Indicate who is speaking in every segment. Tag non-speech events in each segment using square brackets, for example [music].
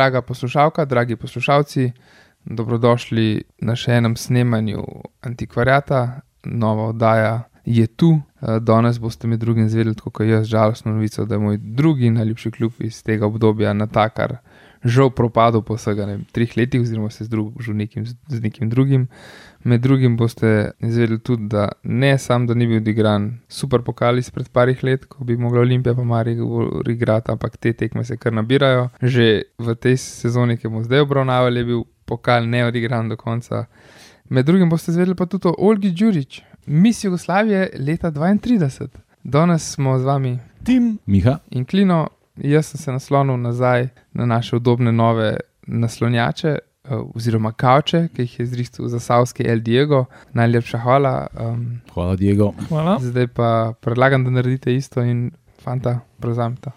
Speaker 1: Draga poslušalka, dragi poslušalci, dobrodošli na še enem snemanju Antikvariata, nova oddaja je tu. Danes boste med drugim zvedeli, kot jaz, žalostno novico, da je moj drugi najljubši klub iz tega obdobja na takar žal propadel po vsega ne, treh letih, oziroma se združil nekim, z nekim drugim. Med drugim boste izvedeli tudi, da ne samo, da ni bil odigran super pokal izpred parih let, ko bi mogla Olimpija pa Marijo igrati, ampak te tekme se kar nabirajo. Že v tej sezoni, ki bomo zdaj obravnavali, je bil pokal neodigran do konca. Med drugim boste izvedeli pa tudi o Olgi Đurič, mis Jugoslavije leta 32. Danes smo z vami
Speaker 2: Tim,
Speaker 3: Miha,
Speaker 1: in Klino, jaz sem se naslonil nazaj na naše udobne nove naslonjače. eh, Oziroma, kavče, ki jih je zristil za Savski El Diego, najlepša hvala. Um,
Speaker 3: hvala Diego.
Speaker 2: hvala.
Speaker 1: zdaj pa predlagam, da naredite isto in fanta, prevzamete.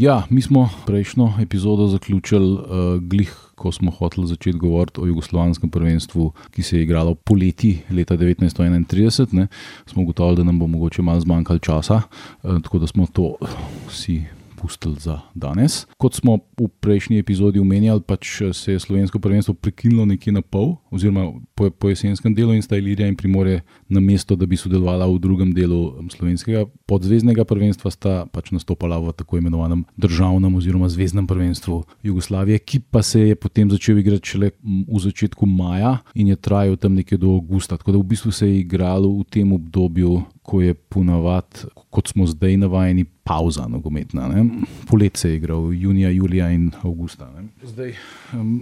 Speaker 3: Ja, mi smo prejšnjo epizodo zaključili, uh, glih, ko smo hoteli začeti govoriti o jugoslovanskem prvenstvu, ki se je igralo poleti leta 1931. Ne, smo ugotovili, da nam bo mogoče malo zmanjkalo časa, uh, tako da smo to si. Pustili za danes. Kot smo v prejšnji epizodi omenjali, pač se je slovensko prvenstvo prekinilo nekje na pol, oziroma po, po jesenskem delu, in sta Ilirija in Primorje, na mesto, da bi sodelovala v drugem delu slovenskega podzvezdnega prvenstva, sta pač nastopala v tako imenovanem državnem oziroma zvezdnem prvenstvu Jugoslavije, ki pa se je potem začel igrati šele v začetku maja in je trajal tam nekje do avgusta. Tako da v bistvu se je igralo v tem obdobju, ko je ponavadi, kot smo zdaj navajeni, pauza nogometna. Ne? Polet se je igral, junija, julija in avgusta. Ne? Zdaj, um,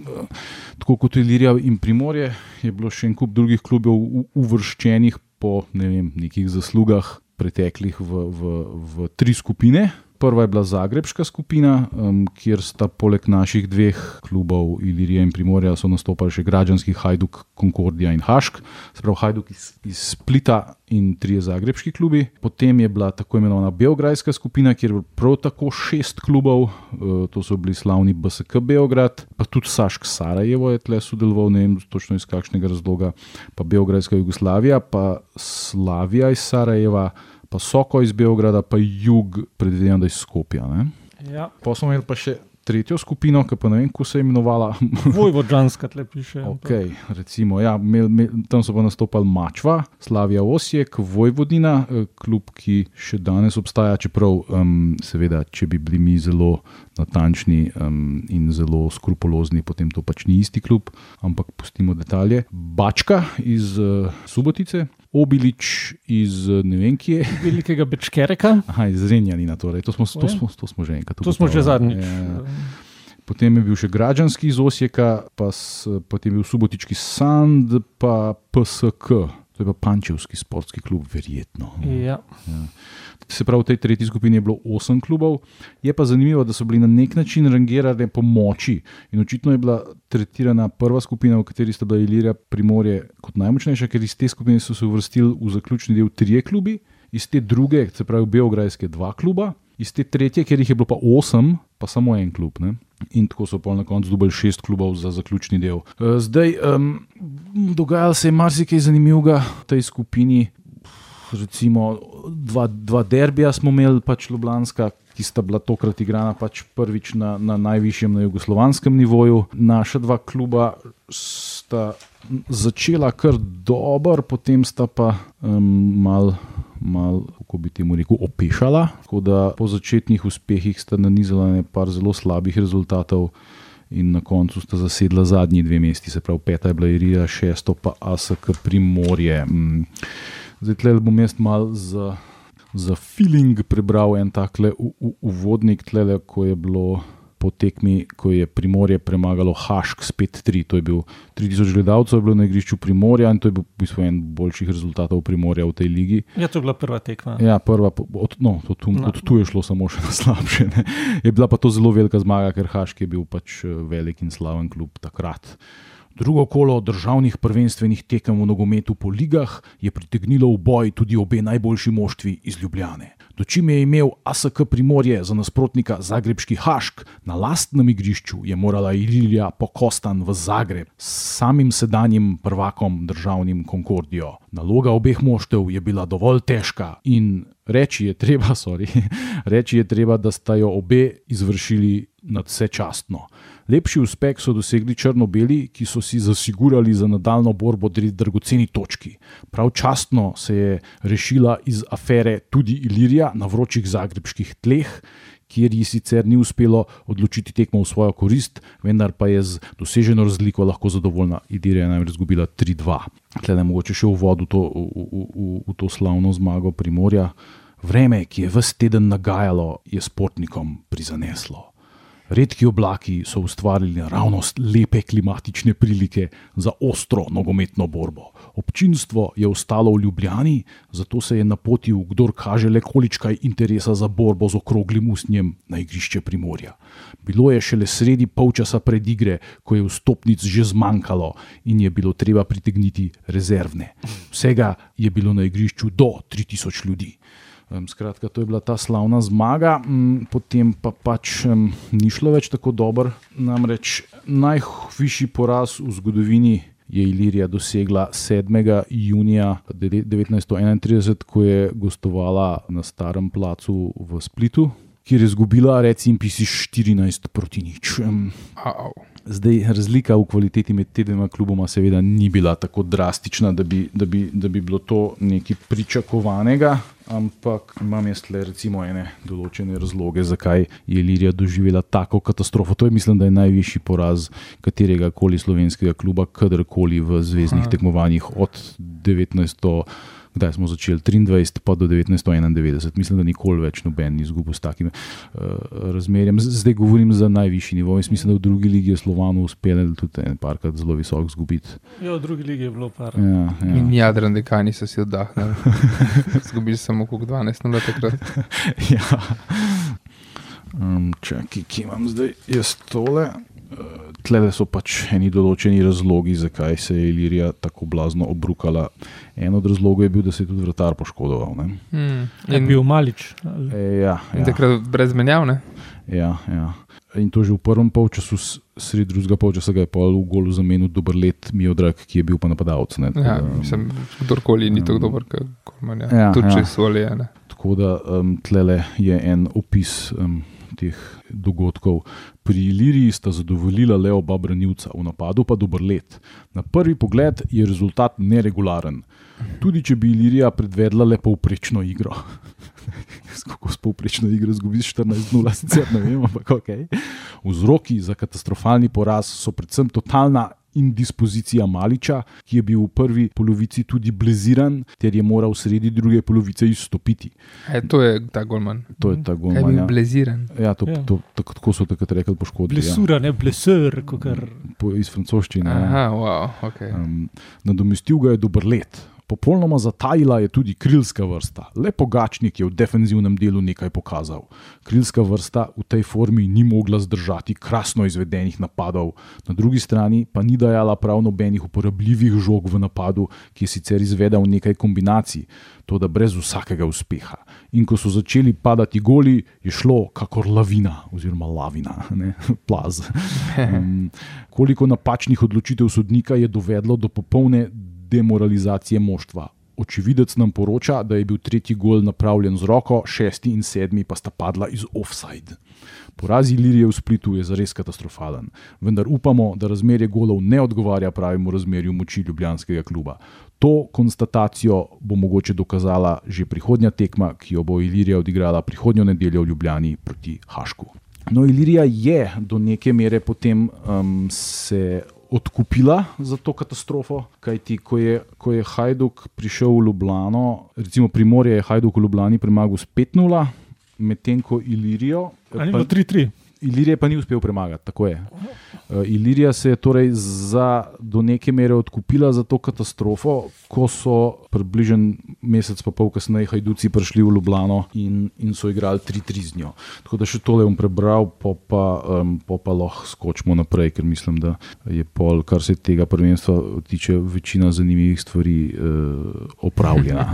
Speaker 3: tako kot Ilirija in Primorje, je bilo še en kup drugih klubov uvrščenih po ne vem, nekih zaslugah preteklih v, v, v tri skupine. Prva je bila Zagrebška skupina, um, kjer sta poleg naših dveh klubov, Ilirija in Primorja, so nastopali še Građanski Hajduk, Concordia in Hašk, se pravi Hajduk iz, iz Splita in trije zagrebški klubi. Potem je bila tako imenovana Beograjska skupina, kjer je bilo prav tako šest klubov, uh, to so bili slavni BSK Beograd, pa tudi Sašk Sarajevo je tle sodeloval, ne vem točno iz kakšnega razloga, pa Beograjska Jugoslavija, pa Slavija iz Sarajeva pa Soko iz Beograda, pa jug, predvidevam, da iz Skopja. Ne?
Speaker 2: Ja.
Speaker 3: Pa smo imeli pa še tretjo skupino, ki pa ne vem, kako se je imenovala. [laughs]
Speaker 2: Vojvodžanska tle piše.
Speaker 3: Okay, recimo, ja, mel, mel, tam so pa nastopali Mačva, Slavija Osijek, Vojvodina, eh, klub, ki še danes obstaja, čeprav, um, seveda, če bi bili mi zelo natančni um, in zelo skrupulozni, potem to pač ni isti klub, ampak pustimo detalje. Bačka iz uh, Subotice, Obilič iz ne vem kje.
Speaker 2: Velikega Bečkereka.
Speaker 3: Aha, iz Renjanina, torej. to, smo, to, smo, to smo že enkrat.
Speaker 2: To smo že zadnjič.
Speaker 3: Ja. Potem je bil še Građanski iz Osijeka, pa s, potem je bil Subotički Sand, pa PSK, to je pa Pančevski sportski klub, verjetno.
Speaker 2: Ja.
Speaker 3: Se pravi, v tej tretji skupini je bilo osem klubov. Je pa zanimivo, da so bili na nek način rangirani po moči. In očitno je bila tretirana prva skupina, v kateri sta bila Ilirija Primorje kot najmočnejša, ker iz te skupine so se uvrstili v zaključni del trije klubi, iz te druge, se pravi Beograjske, dva kluba, iz te tretje, ker jih je bilo pa osem, pa samo en klub. Ne? In tako so pa na koncu dobili šest klubov za zaključni del. Eh, Zdaj, um, dogajalo se je marsikaj zanimivega v tej skupini. Recimo, dva, dva derbija smo imeli, pač Ljubljanska, ki sta bila tokrat igrana pač prvič na, na najvišjem, na jugoslovanskem nivoju. Naša dva kluba sta začela kar dobro, potem sta pa um, mal. Mal, kako bi temu rekel, opešala. Tako da po začetnih uspehih sta nanizala nekaj zelo slabih rezultatov, in na koncu sta zasedla zadnji dve mesti, se pravi, peta je bila Irija, šesto pa ASK Primorje. Mm. Zdaj, tle bom jaz mal za, za feeling prebral en takle uvodnik, tle, ko je bilo po tekmi, ko je Primorje premagalo Hašk spet 3. To je bil 3000 gledalcev, je bilo na igrišču Primorja in to je bil v bistvu en boljših rezultatov Primorja v tej ligi.
Speaker 2: ja, to je bila prva tekma.
Speaker 3: Ja, prva, od, no, od, tu,
Speaker 2: No.
Speaker 3: od tu je šlo samo še na slabše. Ne. Je bila pa to zelo velika zmaga, ker Haški je bil pač eh, velik in slaven klub takrat. Drugo kolo državnih prvenstvenih tekem v nogometu po ligah je pritegnilo v boj tudi obe najboljši moštvi iz Ljubljane. Dočim je imel ASK Primorje za nasprotnika Zagrebški Hašk, na lastnem igrišču je morala Ilija Pokostan v Zagreb s samim sedanjim prvakom državnim Concordijo. Naloga obeh moštev je bila dovolj težka in Reči je treba, [laughs] sorry, reči je treba, da sta jo obe izvršili nadvse častno. Lepši uspeh so dosegli črno-beli, ki so si zasigurali za nadaljno borbo dve dragoceni točki. Prav častno se je rešila iz afere tudi Ilirija na vročih zagrebskih tleh, kjer ji sicer ni uspelo odločiti tekmo v svojo korist, vendar pa je z doseženo razliko lahko zadovoljna. Ilirija je namreč izgubila 3-2. Tle je mogoče še v vodu to, v, v, v, v to slavno zmago Primorja. Vreme, ki je vse teden nagajalo, je sportnikom prizaneslo. Redki oblaki so ustvarili naravnost lepe klimatične prilike za ostro nogometno borbo. Občinstvo je ostalo v Ljubljani, zato se je napotil, kdor kaže le količkaj interesa za borbo z okroglim usnjem na igrišče Primorja. Bilo je šele sredi polčasa pred igre, ko je vstopnic že zmanjkalo in je bilo treba pritegniti rezervne. Vsega je bilo na igrišču do 3000 ljudi. Skratka, to je bila ta slavna zmaga, potem pa pač ni šlo več tako dobro. Namreč najvišji poraz v zgodovini je Ilirija dosegla 7. junija 1931, ko je gostovala na starem placu v Splitu, kjer je izgubila, recimo, 14 proti nič. Zdaj, razlika v kvaliteti med tema dvema kluboma, seveda, ni bila tako drastična, da bi, da bi, da bi bilo to nekaj pričakovanega, ampak imam jaz le recimo ene določene razloge, zakaj je Ilirija doživela tako katastrofo. To je, mislim, da je najvišji poraz katerega koli slovenskega kluba, kadarkoli v zvezdnih Aha. tekmovanjih od 1900 kdaj smo začeli, 23, pa do 1991. Mislim, da nikoli več noben ni izgubil s takim uh, razmerjem. Zdaj govorim za najvišji nivo. Jaz mislim, da v drugi ligi je Slovano uspelo tudi en parkrat zelo visok izgubiti.
Speaker 2: Ja, v drugi ligi je bilo par.
Speaker 3: Ja, ja.
Speaker 1: In jadran dekani so si oddahnili. [laughs] Zgubili samo kot 12 let takrat. [laughs]
Speaker 3: ja. um, čakaj, ki imam zdaj jaz tole. Uh, Tle so pač eni določeni razlogi, zakaj se je Ilirija tako blazno obrukala. En od razlogov je bil, da se je tudi vrtar poškodoval.
Speaker 2: Mm. Je bil malič.
Speaker 3: E, ja, ja.
Speaker 1: Takrat brez menjavne.
Speaker 3: Ja, ja. In to že v prvem polčasu, sredi drugega polčasa, ga je pol v golu zamenil dober let, mi je odrak, ki je bil pa napadalec.
Speaker 1: Ja, mislim, kdorkoli ni tako dober, kot manj. Ja, tudi ja. če so ali ene.
Speaker 3: Tako da um, tle je en opis. Um, teh dogodkov. Pri Iliriji sta zadovoljila le oba branilca, v napadu pa dober let. Na prvi pogled je rezultat neregularen. Tudi če bi Ilirija predvedla le povprečno igro. [laughs] Kako s povprečno igro zgubiš 14-0, sicer ne vem, ampak ok. Vzroki za katastrofalni poraz so predvsem totalna in dispozicija Maliča, ki je bil v prvi polovici tudi bleziran, ter je moral sredi druge polovice izstopiti.
Speaker 1: E, to je ta golman.
Speaker 3: To je ta golman.
Speaker 1: Je bil ja. bleziran.
Speaker 3: Ja, to, ja. To, to, tako so takrat rekli poškodbi.
Speaker 2: Blesura, ja. ne blesur, kot kar.
Speaker 3: Po, iz francoščine.
Speaker 1: Ja. Aha, wow, okay.
Speaker 3: um, nadomestil ga je dober let. Popolnoma zatajila je tudi krilska vrsta. Le pogačnik je v defenzivnem delu nekaj pokazal. Krilska vrsta v tej formi ni mogla zdržati krasno izvedenih napadov, na drugi strani pa ni dajala prav nobenih uporabljivih žog v napadu, ki je sicer izvedel nekaj kombinacij, to da brez vsakega uspeha. In ko so začeli padati goli, je šlo kakor lavina, oziroma lavina, ne [laughs] plaz. Um, [laughs] koliko napačnih odločitev sodnika je dovedlo do popolne demoralizacije moštva. Očividec nam poroča, da je bil tretji gol napravljen z roko, šesti in sedmi pa sta padla iz offside. Poraz Ilirije v Splitu je zares katastrofalen, vendar upamo, da razmerje golov ne odgovarja pravemu razmerju moči ljubljanskega kluba. To konstatacijo bo mogoče dokazala že prihodnja tekma, ki jo bo Ilirija odigrala prihodnjo nedeljo v Ljubljani proti Hašku. No, Ilirija je do neke mere potem um, se odkupila za to katastrofo. Kajti, ko je, ko je Hajduk prišel v Ljubljano, recimo Primorje je Hajduk v Ljubljani premagal s 5-0, medtem ko Ilirijo.
Speaker 2: Ali pa 3-3.
Speaker 3: Ilirija pa ni uspel premagati, tako je. Uh, Ilirija se je torej za, do neke mere odkupila za to katastrofo, ko so približen mesec pa pol kasneje Hajduci prišli v Ljubljano in, in so igrali 3-3 z njo. Tako da še tole bom prebral, pa pa, um, pa pa lahko skočimo naprej, ker mislim, da je pol, kar se tega prvenstva tiče, večina zanimivih stvari uh, opravljena.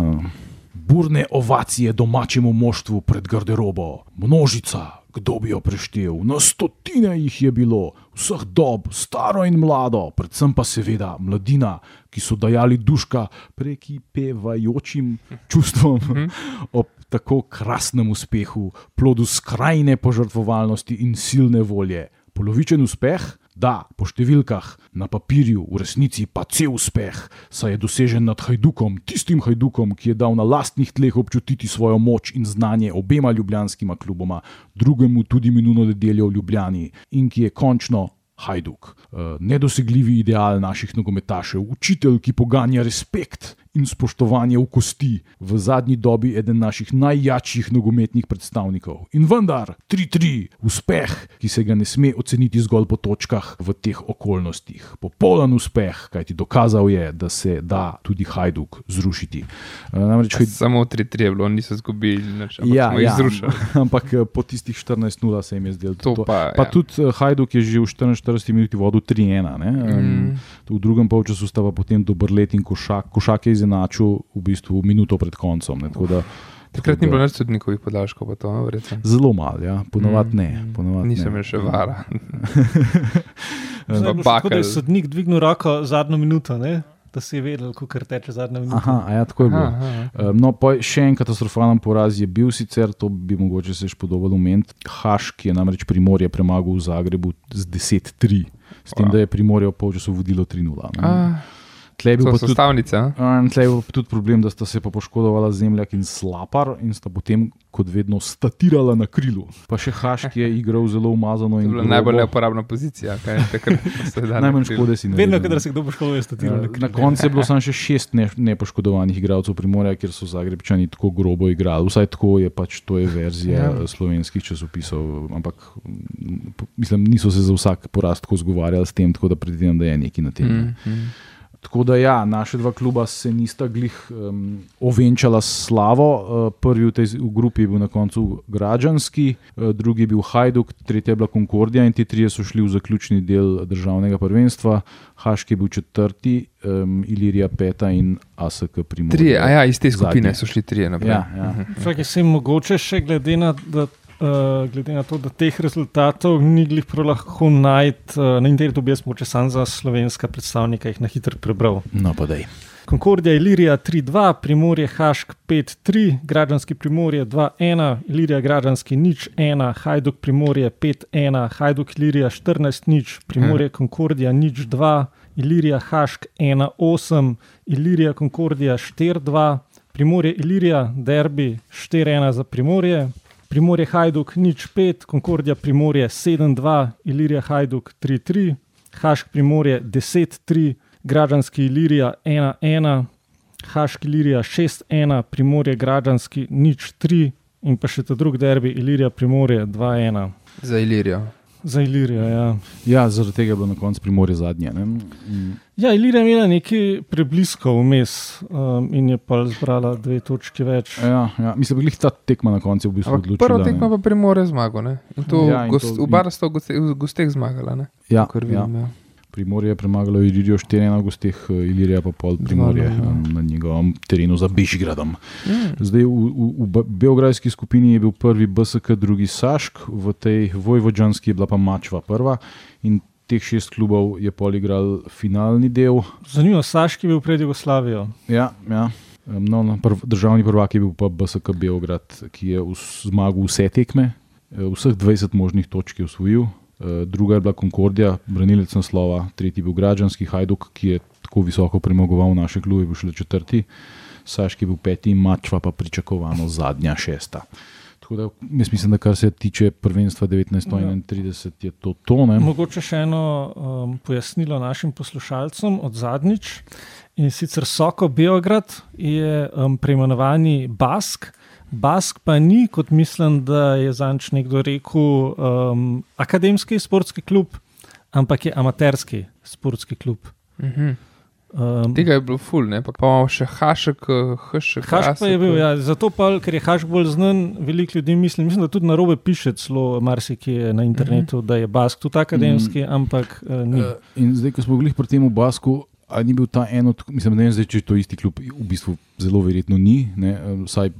Speaker 3: burne ovacije domačemu moštvu pred garderobo, množica, kdo bi jo preštel, na stotine jih je bilo, vseh dob, staro in mlado, predvsem pa seveda mladina, ki so dajali duška prekipevajočim čustvom ob tako krasnem uspehu, plodu skrajne požrtvovalnosti in silne volje. Polovičen uspeh? Da, po številkah, na papirju, v resnici pa cel uspeh, saj je dosežen nad Hajdukom, tistim Hajdukom, ki je dal na lastnih tleh občutiti svojo moč in znanje obema ljubljanskima kluboma, drugemu tudi minulo nedeljo v Ljubljani in ki je končno. Hajduk, uh, nedosegljivi ideal naših nogometašev, učitelj, ki poganja respekt in spoštovanje v kosti, v zadnji dobi eden naših najjačih nogometnih predstavnikov. In vendar, 3-3, uspeh, ki se ga ne sme oceniti zgolj po točkah v teh okoljnostih. Popoln uspeh, kajti dokazal je, da se da tudi Hajduk zrušiti. Uh,
Speaker 1: namreč, haj... Samo 3-3 je bilo, niso izgubili, ampak
Speaker 3: ja,
Speaker 1: smo jih
Speaker 3: ja,
Speaker 1: zrušili. [laughs]
Speaker 3: ampak po tistih 14-0 se jim je zdelo
Speaker 1: to.
Speaker 3: Pa,
Speaker 1: ja.
Speaker 3: pa tudi Hajduk je že v 44 minuti vodil 3-1. Um, v drugem polčasu sta pa potem dober let in košak, košak je izenačil v bistvu minuto pred koncom. Ne, tako da,
Speaker 1: Takrat ni bilo več sodnikovih podaljškov, pa to verjetno.
Speaker 3: Zelo malo, ja. ponovadi ne.
Speaker 1: Mm,
Speaker 3: Ponovad
Speaker 1: Nisem imel še vara. [laughs]
Speaker 2: Tako, da je sodnik dvignil roko zadnjo minuto, ne? da si vedel, kako teče zadnja minuta.
Speaker 3: Aha, a ja, tako je bilo.
Speaker 1: Aha, aha.
Speaker 3: No, pa še en katastrofalen poraz je bil sicer, to bi mogoče se še podobno omeniti. Haš, ki je namreč Primorje premagal v Zagrebu z 10-3, s tem, da je Primorje v polčasu vodilo 3-0. Ne.
Speaker 1: Ah,
Speaker 3: Tle je bil tudi? Um, Tle je bil tudi problem, da sta se pa poškodovala Zemljak in Slapar in sta potem, kot vedno, statirala na krilu. Pa še Haš, ki je igral zelo umazano
Speaker 1: To je
Speaker 3: in
Speaker 1: bila najbolj neuporabna pozicija.
Speaker 3: Najmanj škode si ne.
Speaker 2: Vedno, kadar se kdo poškoduje, statiral na
Speaker 3: Na
Speaker 2: krilu.
Speaker 3: koncu je bilo [laughs] samo še šest ne, nepoškodovanih igralcev Primorja, ker so Zagrebčani tako grobo igrali. Vsaj tako je pač to je verzija
Speaker 1: Ja.
Speaker 3: ja. slovenskih časopisov. Ampak mislim, niso se za vsak poraz tako zgovarjali s tem, tako da predvidevam, da je nekaj na tem. Mm,
Speaker 1: mm.
Speaker 3: Tako da ja, naše dva kluba se nista glih um, ovenčala s slavo. Uh, prvi v tej v grupi je bil na koncu Građanski, uh, drugi je bil Hajduk, tretja je bila Concordija in ti trije so šli v zaključni del državnega prvenstva. Haški je bil četrti, um, Ilirija peta in ASK Primorje.
Speaker 1: Trije, a ja, iz te skupine
Speaker 3: Zadnji.
Speaker 1: so šli trije naprej.
Speaker 3: Ja, ja.
Speaker 2: Fak je se mogoče še glede na, da, uh, glede na to, da teh rezultatov ni glih prav lahko najti uh, na internetu, bi jaz mogoče sam za slovenska predstavnika jih na hitro prebral.
Speaker 3: No, pa dej.
Speaker 2: Concordija Ilirija 3-2, Primorje Hašk 5-3, Građanski Primorje 2-1, Ilirija Građanski nič 1, Hajduk Primorje 5-1, Hajduk Ilirija 14 nič, Primorje Concordija nič 2, Ilirija Hašk 1-8, Ilirija Concordija 4-2, Primorje Ilirija Derbi 4-1 za Primorje. Primorje Hajduk nič 5, Concordija Primorje 7-2, Ilirija Hajduk 3-3, Hašk Primorje 10-3, Građanski Ilirija 1-1, Haški Ilirija 6-1, Primorje Građanski nič 3 in pa še ta drugi derbi Ilirija Primorje 2-1.
Speaker 1: Za Ilirijo.
Speaker 2: Za Ilirijo, ja.
Speaker 3: Ja, zaradi tega je bilo na koncu Primorje zadnje. ne. Mm.
Speaker 2: Ja, Ilirija je imela nekaj prebliskov vmes um, in je pa zbrala dve točki več.
Speaker 3: Ja, ja. Mislim, da je ta tekma na koncu v bistvu odločila.
Speaker 1: prvo
Speaker 3: ne.
Speaker 1: tekmo pa primore zmago. Ne? In to,
Speaker 3: Ja, in
Speaker 1: gost,
Speaker 3: to-
Speaker 1: sta v goste- v gosteh zmagala. Ne?
Speaker 3: Ja,
Speaker 1: Kar
Speaker 3: ja.
Speaker 1: vidim, ja.
Speaker 3: Primorje je premagalo Ilirijo 4-1 v gosteh, eh, Ilirija pa pol Primorje um, na njegovem terenu za Bežigradom.
Speaker 1: Mm.
Speaker 3: Zdaj v, v, v Be- beograjski skupini je bil prvi BSK, drugi Sašk, v tej vojvodžanski je bila pa Mačva prva in teh šest klubov je pol igral finalni del.
Speaker 2: Zanimivo, Saški je bil pred Jugoslavijo.
Speaker 3: Ja, ja. No, no, prv, državni prvak je bil pa BSK Beograd, ki je us- zmagal vse tekme, eh, vseh 20 možnih točk je osvojil. Eh, Druga je bila Concordija, branilec naslova, tretji je bil Građanski Hajduk, ki je tako visoko premagoval naše klube, bil šele četrti, Saški je bil peti, Mačva pa pričakovano zadnja šesta. Tako da jaz mislim, da kar se tiče prvenstva 1931, je to to. Ne?
Speaker 2: Mogoče še eno um, pojasnilo našim poslušalcem od zadnjič. In sicer Soko Beograd je um, preimenovani Bask. Bask pa ni, kot mislim, da je zanč nekdo rekel, um, akademski sportski klub, ampak je amaterski sportski klub.
Speaker 1: Mhm.
Speaker 2: Um,
Speaker 1: Tega je bilo ful, ne? pa pa imamo še Hašek, Hašek.
Speaker 2: Haš pa je bil, ja, zato pa, ker je Haš bolj znan, veliko ljudi misli, mislim, da tudi na robe piše celo marsikje na internetu, mm -hmm. da je Bask tudi akademski, mm. ampak uh, ni.
Speaker 3: Eh, In zdaj, ko smo bili pri tem v Basku, A ni bil ta en od, mislim, ne vem, zdaj, če je to isti klub, v bistvu zelo verjetno ni, ne, eh, vsaj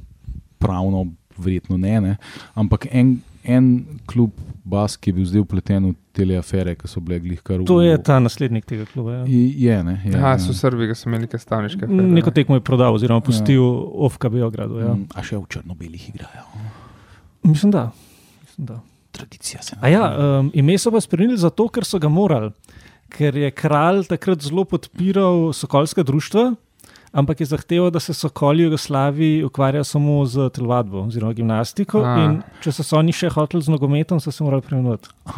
Speaker 3: pravno verjetno ne, ne ampak en, en klub Bas, ki je bil zdaj upleten v te afere, ki so bile glih kar v.
Speaker 2: To je ta naslednik tega kluba. Ja.
Speaker 3: Je, ne. Je,
Speaker 1: Aha,
Speaker 3: ja.
Speaker 1: so Srbi, ki so imeli neke stavniške.
Speaker 2: Neko tekmo je prodal, oziroma pustil ja. Ofka Beogradu. Ja.
Speaker 3: Mm, A še v črno-belih igrajo.
Speaker 2: Mislim, da. Mislim, da.
Speaker 3: Tradicija se
Speaker 2: A ja, um, ime so pa spremenili zato, ker so ga morali. Ker je kralj takrat zelo podpiral sokolska društva, ampak je zahteval, da se sokoli v Jugoslaviji ukvarjajo samo z telovadbo oziroma gimnastiko. Če so se oni še hoteli z nogometom, so se morali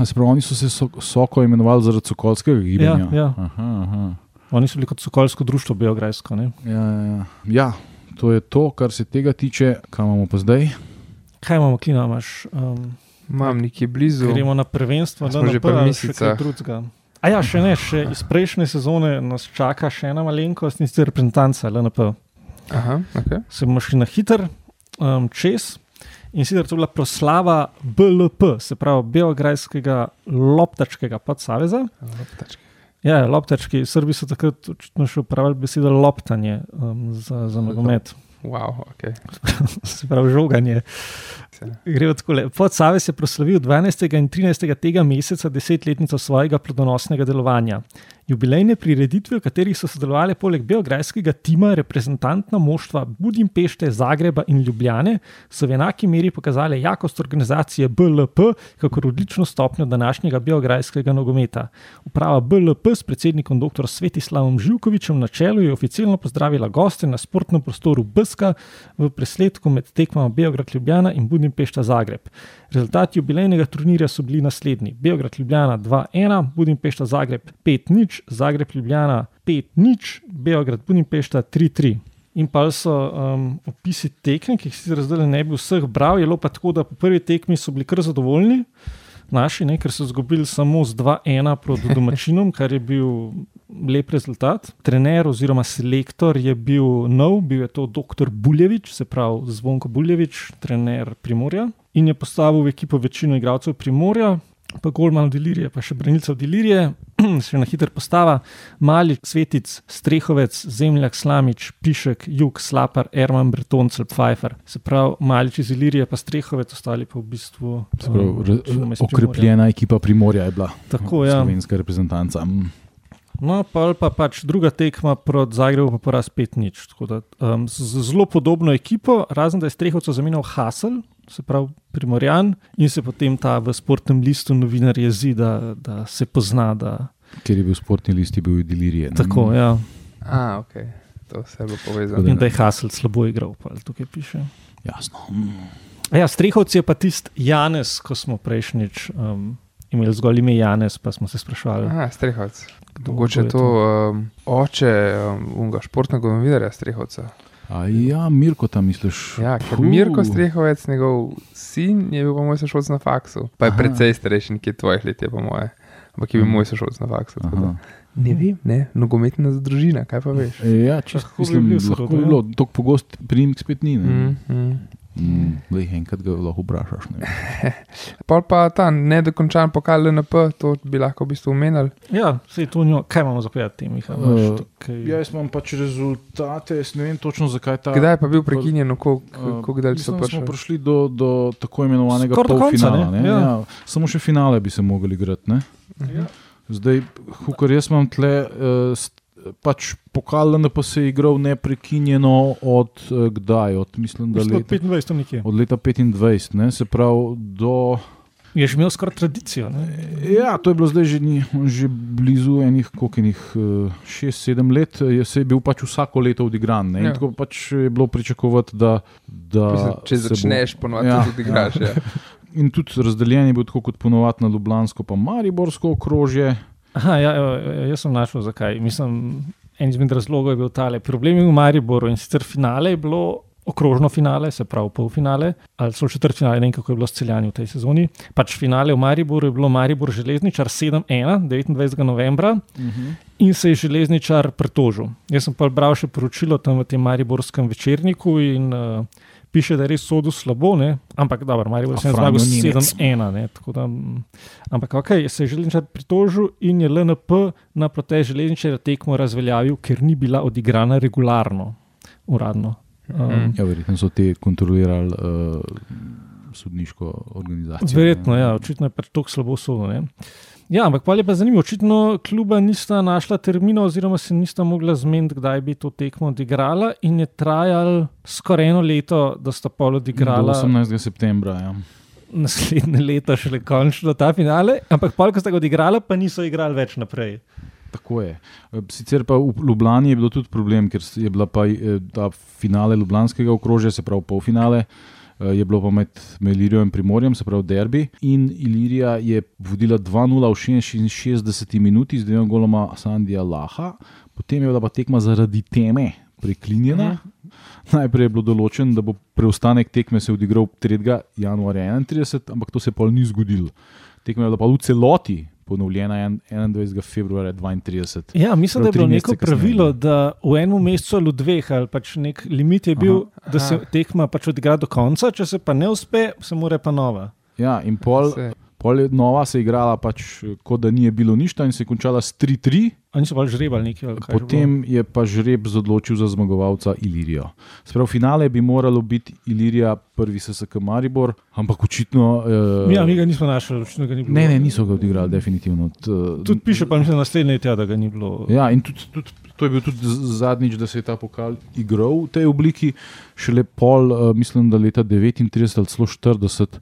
Speaker 3: se pravi, oni so se so, soko imenovali zaradi sokolskega gibanja.
Speaker 2: Ja, ja.
Speaker 3: Aha, aha.
Speaker 2: Oni so bili kot sokolsko društvo Beograjsko. Ne?
Speaker 3: Ja, ja, ja. ja, to je to, kar se tega tiče. Kaj imamo pa zdaj?
Speaker 2: Kaj imamo, klina imaš? Um,
Speaker 1: Imam nekje blizu.
Speaker 2: gremo na prvenstvo, da
Speaker 1: že
Speaker 2: ne
Speaker 1: misicah?
Speaker 2: kaj drugega. A ja, še ne, še iz prejšnje sezone nas čaka še ena malenkost in sicer reprezentanca LNP.
Speaker 1: Aha, okay.
Speaker 2: se bomo šli na hiter um, čez. In sicer to je bila proslava BLP, se pravi Beograjskega loptačkega podsaveza. Ja, loptački, Srbi so takrat očitno še uporabljali besedo loptanje um, za, za nogomet,
Speaker 1: Wow, okay. [laughs]
Speaker 2: se pravi žoganje. Gre tako. Podsavez je proslavil 12. in 13. tega meseca desetletnico svojega plodonosnega delovanja. Jubilejne prireditve, v katerih so sodelovali poleg beograjskega tima reprezentantna moštva Budimpešte, Zagreba in Ljubljane, so v enaki meri pokazali jakost organizacije BLP, kakor odlično stopnjo današnjega beograjskega nogometa. Uprava BLP s predsednikom dr. Svetislavom Živkovičem na čelu je oficialno pozdravila goste na sportnem prostoru Brska v presledku med tekmama Beograd Ljubljana in Budimpešta Zagreb. Rezultati jubilejnega turnirja so bili naslednji: Beograd Ljubljana 2-1, Budimpešta Zagreb 5-0, Zagreb Ljubljana 5-0, Beograd Budimpešta 3-3. In pa so um, opisi tekme, ki jih sicer zdaj ne bi vseh bral, je bilo pa tako, da po prvi tekmi so bili kar zadovoljni. Naši, ne, ker so izgubili samo z 2-1 proti [laughs] domačinom, kar je bil lep rezultat. Trener oziroma selektor je bil nov, bil je to dr. Buljevič, se pravi Zvonko Buljevič, trener Primorja. In je postavil v ekipo večino igralcev Primorja, pa Golman Delirije, pa še branilcev Delirije, [clears throat] še na hiter postava, Mali, Svetic, Strehovec, Zemljak, Slamič, Pišek, Jug, Slapar, Erman, Breton, Pfeiffer. Se pravi, Malič iz Ilirije, pa Strehovec, ostali pa v bistvu.
Speaker 3: Se pravi,
Speaker 2: um.
Speaker 3: Okrepljena ekipa Primorja je bila.
Speaker 2: Tako, ja.
Speaker 3: Slovenska reprezentanca. Mm.
Speaker 2: No, pa, pa pač druga tekma proti Zagrebu, pa poraz 5-0. Tako da, Um, z, zelo podobno ekipo, razen da je Strehovcu zamenjal Hasel, se pravi Primorjan, in se potem ta v sportnem listu novinar jezi, da, da se pozna. Da,
Speaker 3: Ker je bil sportni list, je bil delirije.
Speaker 2: tako, ja.
Speaker 1: A, ok. To se bo povezalo.
Speaker 2: In da je Hasel slabo igral, pa tukaj piše.
Speaker 3: Jasno.
Speaker 2: A Ja, Strehovci je pa tisti Janes, ko smo prejšnjič um, imeli zgolj ime Janes, pa smo se sprašvali.
Speaker 1: Aha, strehovec.
Speaker 2: kdo-
Speaker 1: Mogoče je to um, oče um, unga športnega novinarja Strehovca.
Speaker 3: A ja, Mirko tam misliš?
Speaker 1: Ja, ker
Speaker 3: Puh.
Speaker 1: Mirko Strehovec, njegov sin, je bil pa moj sošolc na faksu. Pa je
Speaker 3: Aha.
Speaker 1: precej starejši, nekje tvojih let je po moje. Ampak je bil
Speaker 3: Mhm.
Speaker 1: moj sošolc na faksu. Ne vem, ne, nogometna družina, kaj pa veš.
Speaker 3: E, Ja, čisto
Speaker 2: Lahko bi
Speaker 3: mislim,
Speaker 2: bil
Speaker 3: lahko bi
Speaker 2: ja.
Speaker 3: bilo, tako pogost primek spet ni. ne.
Speaker 1: Mm, mm.
Speaker 3: Mm, Lej, enkrat ga lahko vprašaš. [laughs]
Speaker 1: Pol pa ta nedokončan pokal LNP, to bi lahko v bistvu omenili.
Speaker 2: Ja, sej to njo, kaj imamo za povedati tem? Miha?
Speaker 3: Uh,
Speaker 2: tukaj-
Speaker 3: Ja, jaz imam pač rezultate, jaz ne vem točno zakaj ta.
Speaker 1: Kdaj je pa bil prekinjen, koliko
Speaker 3: Uh,
Speaker 1: dalj so
Speaker 3: da smo
Speaker 1: prišli?
Speaker 3: prišli do, do tako imenovanega
Speaker 2: Skoraj do konca,
Speaker 3: polfinala.
Speaker 2: ne?
Speaker 3: ne?
Speaker 2: Ja.
Speaker 3: Ja, samo še finale bi se mogli igrati. ne.
Speaker 1: Mhm.
Speaker 3: Zdaj, kar jaz imam tle, uh, pač pokal, se je igral neprekinjeno od uh, kdaj, od, mislim, da
Speaker 2: Mislim,
Speaker 3: leta,
Speaker 2: 25 tam nekje.
Speaker 3: od leta 25, ne? se pravi do.
Speaker 2: Je že imel skoraj tradicijo. Ne?
Speaker 3: Ja, to je bilo zdaj že, ni, že blizu enih, koliko enih 6-7 let, je se je bil pač vsako leto odigran. Ne? In
Speaker 1: Ja.
Speaker 3: tako pač je bilo pričakovati, da. da
Speaker 1: Mislim, Če
Speaker 3: se bo-
Speaker 1: začneš, ponovadi
Speaker 3: Ja,
Speaker 1: tudi igraš. Ja. [laughs]
Speaker 3: In tudi razdeljen je bil tako kot ponovadi na Ljubljansko, pa Mariborsko okrožje.
Speaker 2: Aha, ja, evo, jaz sem našel zakaj. Mislim, en izmed razlogov je bil tale. Problem je v Mariboru in sicer finale je bilo. Okrožno finale, se pravi polfinale, ali so četrtfinale, ne vem kako je bilo s celjanjem v tej sezoni. Pač finale v Mariboru je bilo Maribor železničar 7-1, 29. novembra,
Speaker 3: Uh -huh.
Speaker 2: in se je železničar pretožil. Jaz sem pa bral še poročilo tam v tem Mariborskem večerniku in uh, piše, da je res sodu slabo, ne? ampak dobro, se je zmagal
Speaker 3: Nemec.
Speaker 2: 7-1. ne, tako da, mm, Ampak ok, se je železničar pritožil in je LNP na protest železničarja tekmo razveljavil, ker ni bila odigrana regularno, uradno. Um,
Speaker 1: Mhm.
Speaker 3: Ja, verjetno so te kontrolirali uh, sodniško organizacijo.
Speaker 2: Verjetno,
Speaker 3: ne.
Speaker 2: ja, očitno je pač tako slabo sodo. Ja, ampak pa je pa zanimivo, očitno kluba nista našla termina, oziroma se nista mogla zmeniti, kdaj bi to tekmo odigrala, in je trajalo skoraj eno leto, da sta pol odigrala
Speaker 3: 18. septembra. Ja.
Speaker 2: naslednje leto, šele končno ta finale. Ampak pol, ko sta ga odigrala, pa niso igrali več naprej.
Speaker 3: Tako je. E, Sicer pa v Ljubljani je bilo tudi problem, ker je bila pa eh, ta finale Ljubljanskega okrožja, se pravi polfinale. Je bilo pa med Ilirijo in Primorjem, se pravi derbi. In Ilirija je vodila 2-0 v 66 minuti z dvema goloma Sandija Laha, potem je bila pa tekma zaradi teme preklinjena. Najprej je bilo določeno, da bo preostanek tekme se odigral 3. januarja 31, ampak to se pa ni zgodilo. Tekma je bila pa v celoti ponovljena en- 21. februarja 32.
Speaker 2: Ja, mislim, da je bilo neko
Speaker 3: kasneje.
Speaker 2: pravilo, da v enem mesecu ali dveh, ali pač nek limit je bil,
Speaker 1: Aha.
Speaker 2: da se
Speaker 1: Aha.
Speaker 2: tekma pač odigra do konca, če se pa ne uspe, se mora pa nova.
Speaker 3: Ja, in pol,
Speaker 1: Se-
Speaker 3: pol je nova se je igrala, pač, eh, kot da ni bilo nič, in se je končala s 3-3.
Speaker 2: Oni so pa žrebali nekaj.
Speaker 3: Potem je pa žreb odločil za zmagovalca Ilirijo. Sprav finale bi moralo biti Ilirija, prvi SSK Maribor, ampak očitno. Uh,
Speaker 2: Ja, mi ga nismo našli, očitno ga ni bilo.
Speaker 3: ne, ne, niso ga odigrali, definitivno.
Speaker 2: Tudi piše, pa mislim, naslednje tedne, da ga ni bilo.
Speaker 3: Ja, in tudi, tudi, to je bil tudi zadnjič, da se je ta pokal igral v tej obliki. Šele pol, uh, mislim, da leta 39 ali celo 40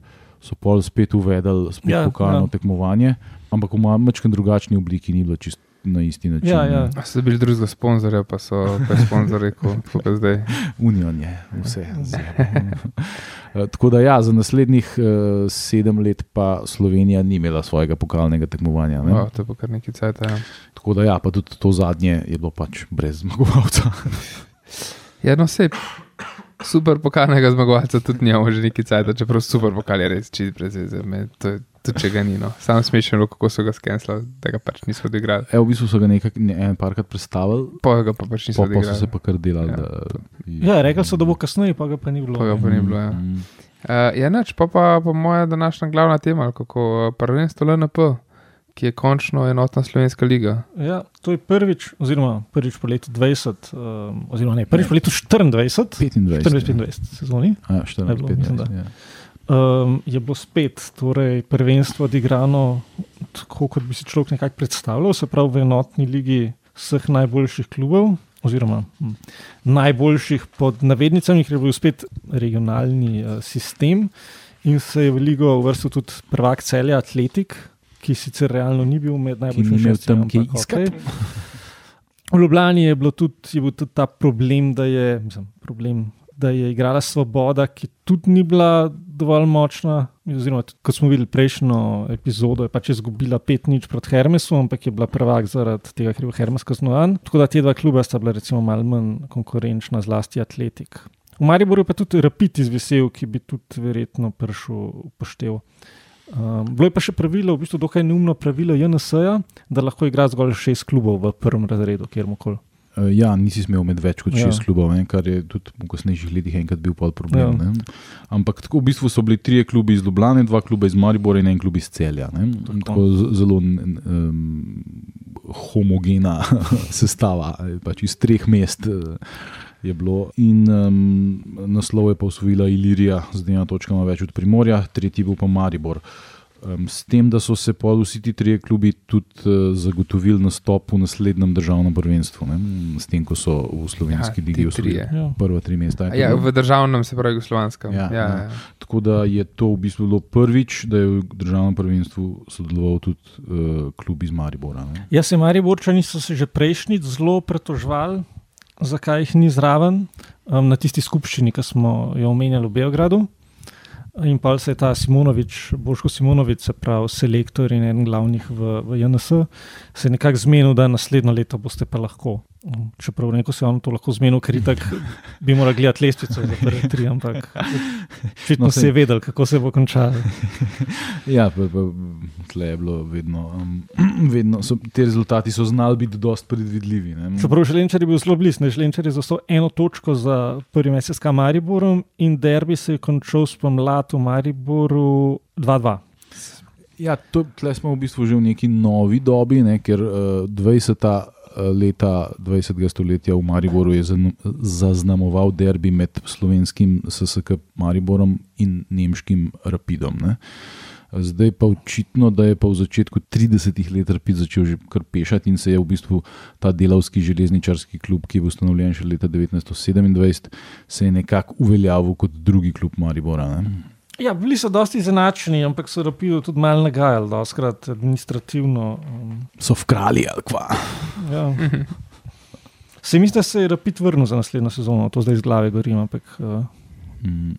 Speaker 3: so pol spet uvedli spet
Speaker 2: Ja,
Speaker 3: ja, pokalno
Speaker 2: ja.
Speaker 3: ja. tekmovanje, ampak v malo drugačni obliki ni bilo čisto na isti način.
Speaker 2: Ja, ja.
Speaker 1: A So dobili drugega sponzorja, pa so pa je sponzor rekel, tako kot zdaj. [laughs]
Speaker 3: Union je vse. [laughs] Eh, Tako da ja, za naslednjih uh, sedem let pa Slovenija ni imela svojega pokalnega tekmovanja. ne.
Speaker 1: O, to je pa kar nekaj cajt. Ja.
Speaker 3: Tako da ja, pa tudi to zadnje je bilo pač brez zmagovalca.
Speaker 1: Ja, no, se super pokalnega zmagovalca tudi nimamo že nekaj cajt, čeprav super pokal je res čist brez veze. Me, to je tudi če ga ni. No. Sam smešen, kako so ga skenslali, da ga pač niso odigrali.
Speaker 3: Evo, v bistvu so ga nekaj, ne, en parkrat predstavili,
Speaker 1: Pa ga pa pač niso
Speaker 3: pa, pa so
Speaker 1: odigrali.
Speaker 3: se pa kar delali.
Speaker 1: Ja.
Speaker 3: Ja.
Speaker 2: Ja, rekli so, da bo kasneje, pa ga pa ni bilo.
Speaker 1: Pa ga pa ni bilo. Ja.
Speaker 3: Mm.
Speaker 1: Uh, ja, neč, pa pa po moja današnja glavna tema, kako uh, prvenstvo LNP, ki je končno enotna slovenska liga.
Speaker 2: Ja, to je prvič, oziroma prvič po letu 20, um, oziroma ne, prvič po letu 24,
Speaker 3: 25.
Speaker 2: 24 sezoni.
Speaker 3: Ja, 14,
Speaker 2: Je bilo, mislim,
Speaker 3: 15,
Speaker 2: da.
Speaker 3: ja.
Speaker 2: Um, je bilo spet torej, prvenstvo odigrano tako, kot bi si človek nekako predstavljal, se pravi v enotni ligi vseh najboljših klubov, oziroma hm, najboljših pod navednicami, ker je bil spet regionalni uh, sistem in se je v ligo uvrstil tudi prvak celja Atletik, ki sicer realno ni bil med
Speaker 3: ni
Speaker 2: najboljšimi
Speaker 3: imel
Speaker 2: šestimi,
Speaker 3: tam kaj
Speaker 2: ampak
Speaker 3: iskati.
Speaker 2: okej. V Ljubljani je, bilo tudi, je bil tudi ta problem, da je, mislim, problem, da je igrala Svoboda, ki tudi ni bila dovolj močna. Oziroma, tudi, kot smo videli prejšnjo epizodo, je pač izgubila 5-0 proti Hermesu, ampak je bila prvak zaradi tega, ker je bil Hermes kaznovan. Tako da te dva kluba sta bila recimo malo manj konkurenčna, zlasti Atletik. V Mariboru je pa tudi Rapid izvesel, ki bi tudi verjetno prišel upoštev. Um, bilo je pa še pravilo, v bistvu dokaj neumno pravilo JNS-ja, da lahko igra zgolj šest klubov v prvem razredu, kjerkoli.
Speaker 3: Eh, Ja, nisi smel imeti več kot
Speaker 2: Ja.
Speaker 3: šest klubov, ne, kar je tudi v kasnejših letih enkrat bil pol problem.
Speaker 2: Ja.
Speaker 3: Ja. Ampak tako v bistvu so bili trije klubi iz Ljubljana, dva kluba iz Maribora in en klub iz Celja. Ne.
Speaker 2: Tako.
Speaker 3: Tako zelo um, homogena [laughs] sestava, pač iz treh mest. eh, Je bilo. In um, naslov je pa usvojila Ilirija z dvema točkama več od Primorja, tretji bil pa Maribor. Um, s tem, da so se pa vsi ti trije klubi tudi uh, zagotovili nastop v naslednjem državnem prvenstvu, ne? s tem, ko so v slovenski
Speaker 1: Ja,
Speaker 3: ligi osvojili.
Speaker 2: Ja.
Speaker 3: prva tri mesta.
Speaker 1: Ja, v državnem, se pravi, jugoslovanskem.
Speaker 3: Ja,
Speaker 1: Ja,
Speaker 3: ja.
Speaker 1: ja.
Speaker 3: Tako da je to v bistvu bilo prvič, da je v državnem prvenstvu sodeloval tudi uh, klub iz Maribora. Ne?
Speaker 2: Jaz se Mariborčani so se že prejšnjič zelo pretožvali, zakaj jih ni zraven um, na tisti skupščini, ki smo jo omenjali v Beogradu. In pa se je ta Simonovič, Boško Simonovič, se pravi selektor in en glavnih v, v JNS, se je nekako zmenil, da naslednjo leto boste pa lahko. Čeprav neko se on to lahko zmenil, ker itak bi moral gledati lestvico za prve tri, ampak očitno
Speaker 3: No,
Speaker 2: se je vedel, kako se bo končalo. [laughs]
Speaker 3: Ja, pa, pa, tle je bilo vedno, um, [clears throat] vedno so, te rezultati so znali biti dosti predvidljivi. ne.
Speaker 2: Čeprav Želenčar je bil zelo blizu, ne Želenčar je zaostal eno točko za prvim SSK Mariborom in derbi se je končal spomlad v Mariboru 2-2.
Speaker 3: Ja, to, tle smo v bistvu že v neki novi dobi, ne, ker uh, 20. leta 20. stoletja v Mariboru je zaznamoval derbi med slovenskim SSK Mariborom in nemškim Rapidom. Ne. Zdaj pa očitno, da je pa v začetku 30 let Rapid začel že kar pešati in se je v bistvu ta delavski železničarski klub, ki je bil ustanovljen še leta 1927, se je nekako uveljavil kot drugi klub Maribora. Ne.
Speaker 2: Ja, bili so dosti izenačeni, ampak so rapido tudi malo nagajali, doskrat administrativno. Um,
Speaker 3: So v kralji ali kva.
Speaker 2: ja. [laughs] Se mi zdi, da se je rapid vrnil za naslednjo sezono, to zdaj iz glave govorim, ampak uh,
Speaker 3: Mm.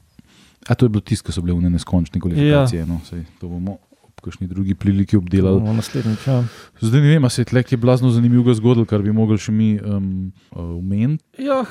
Speaker 3: A to je bilo tisto, ko so bile v neskončne kvalifikacije. Ja. No, sej, to bomo ob kakšni drugi priliki obdelali.
Speaker 2: bomo naslednjič. Ja.
Speaker 3: Zdaj ne vem, ali se je tlek je blazno zanimivo zgodilo, kar bi mogli še mi um, omeniti.
Speaker 2: Ja,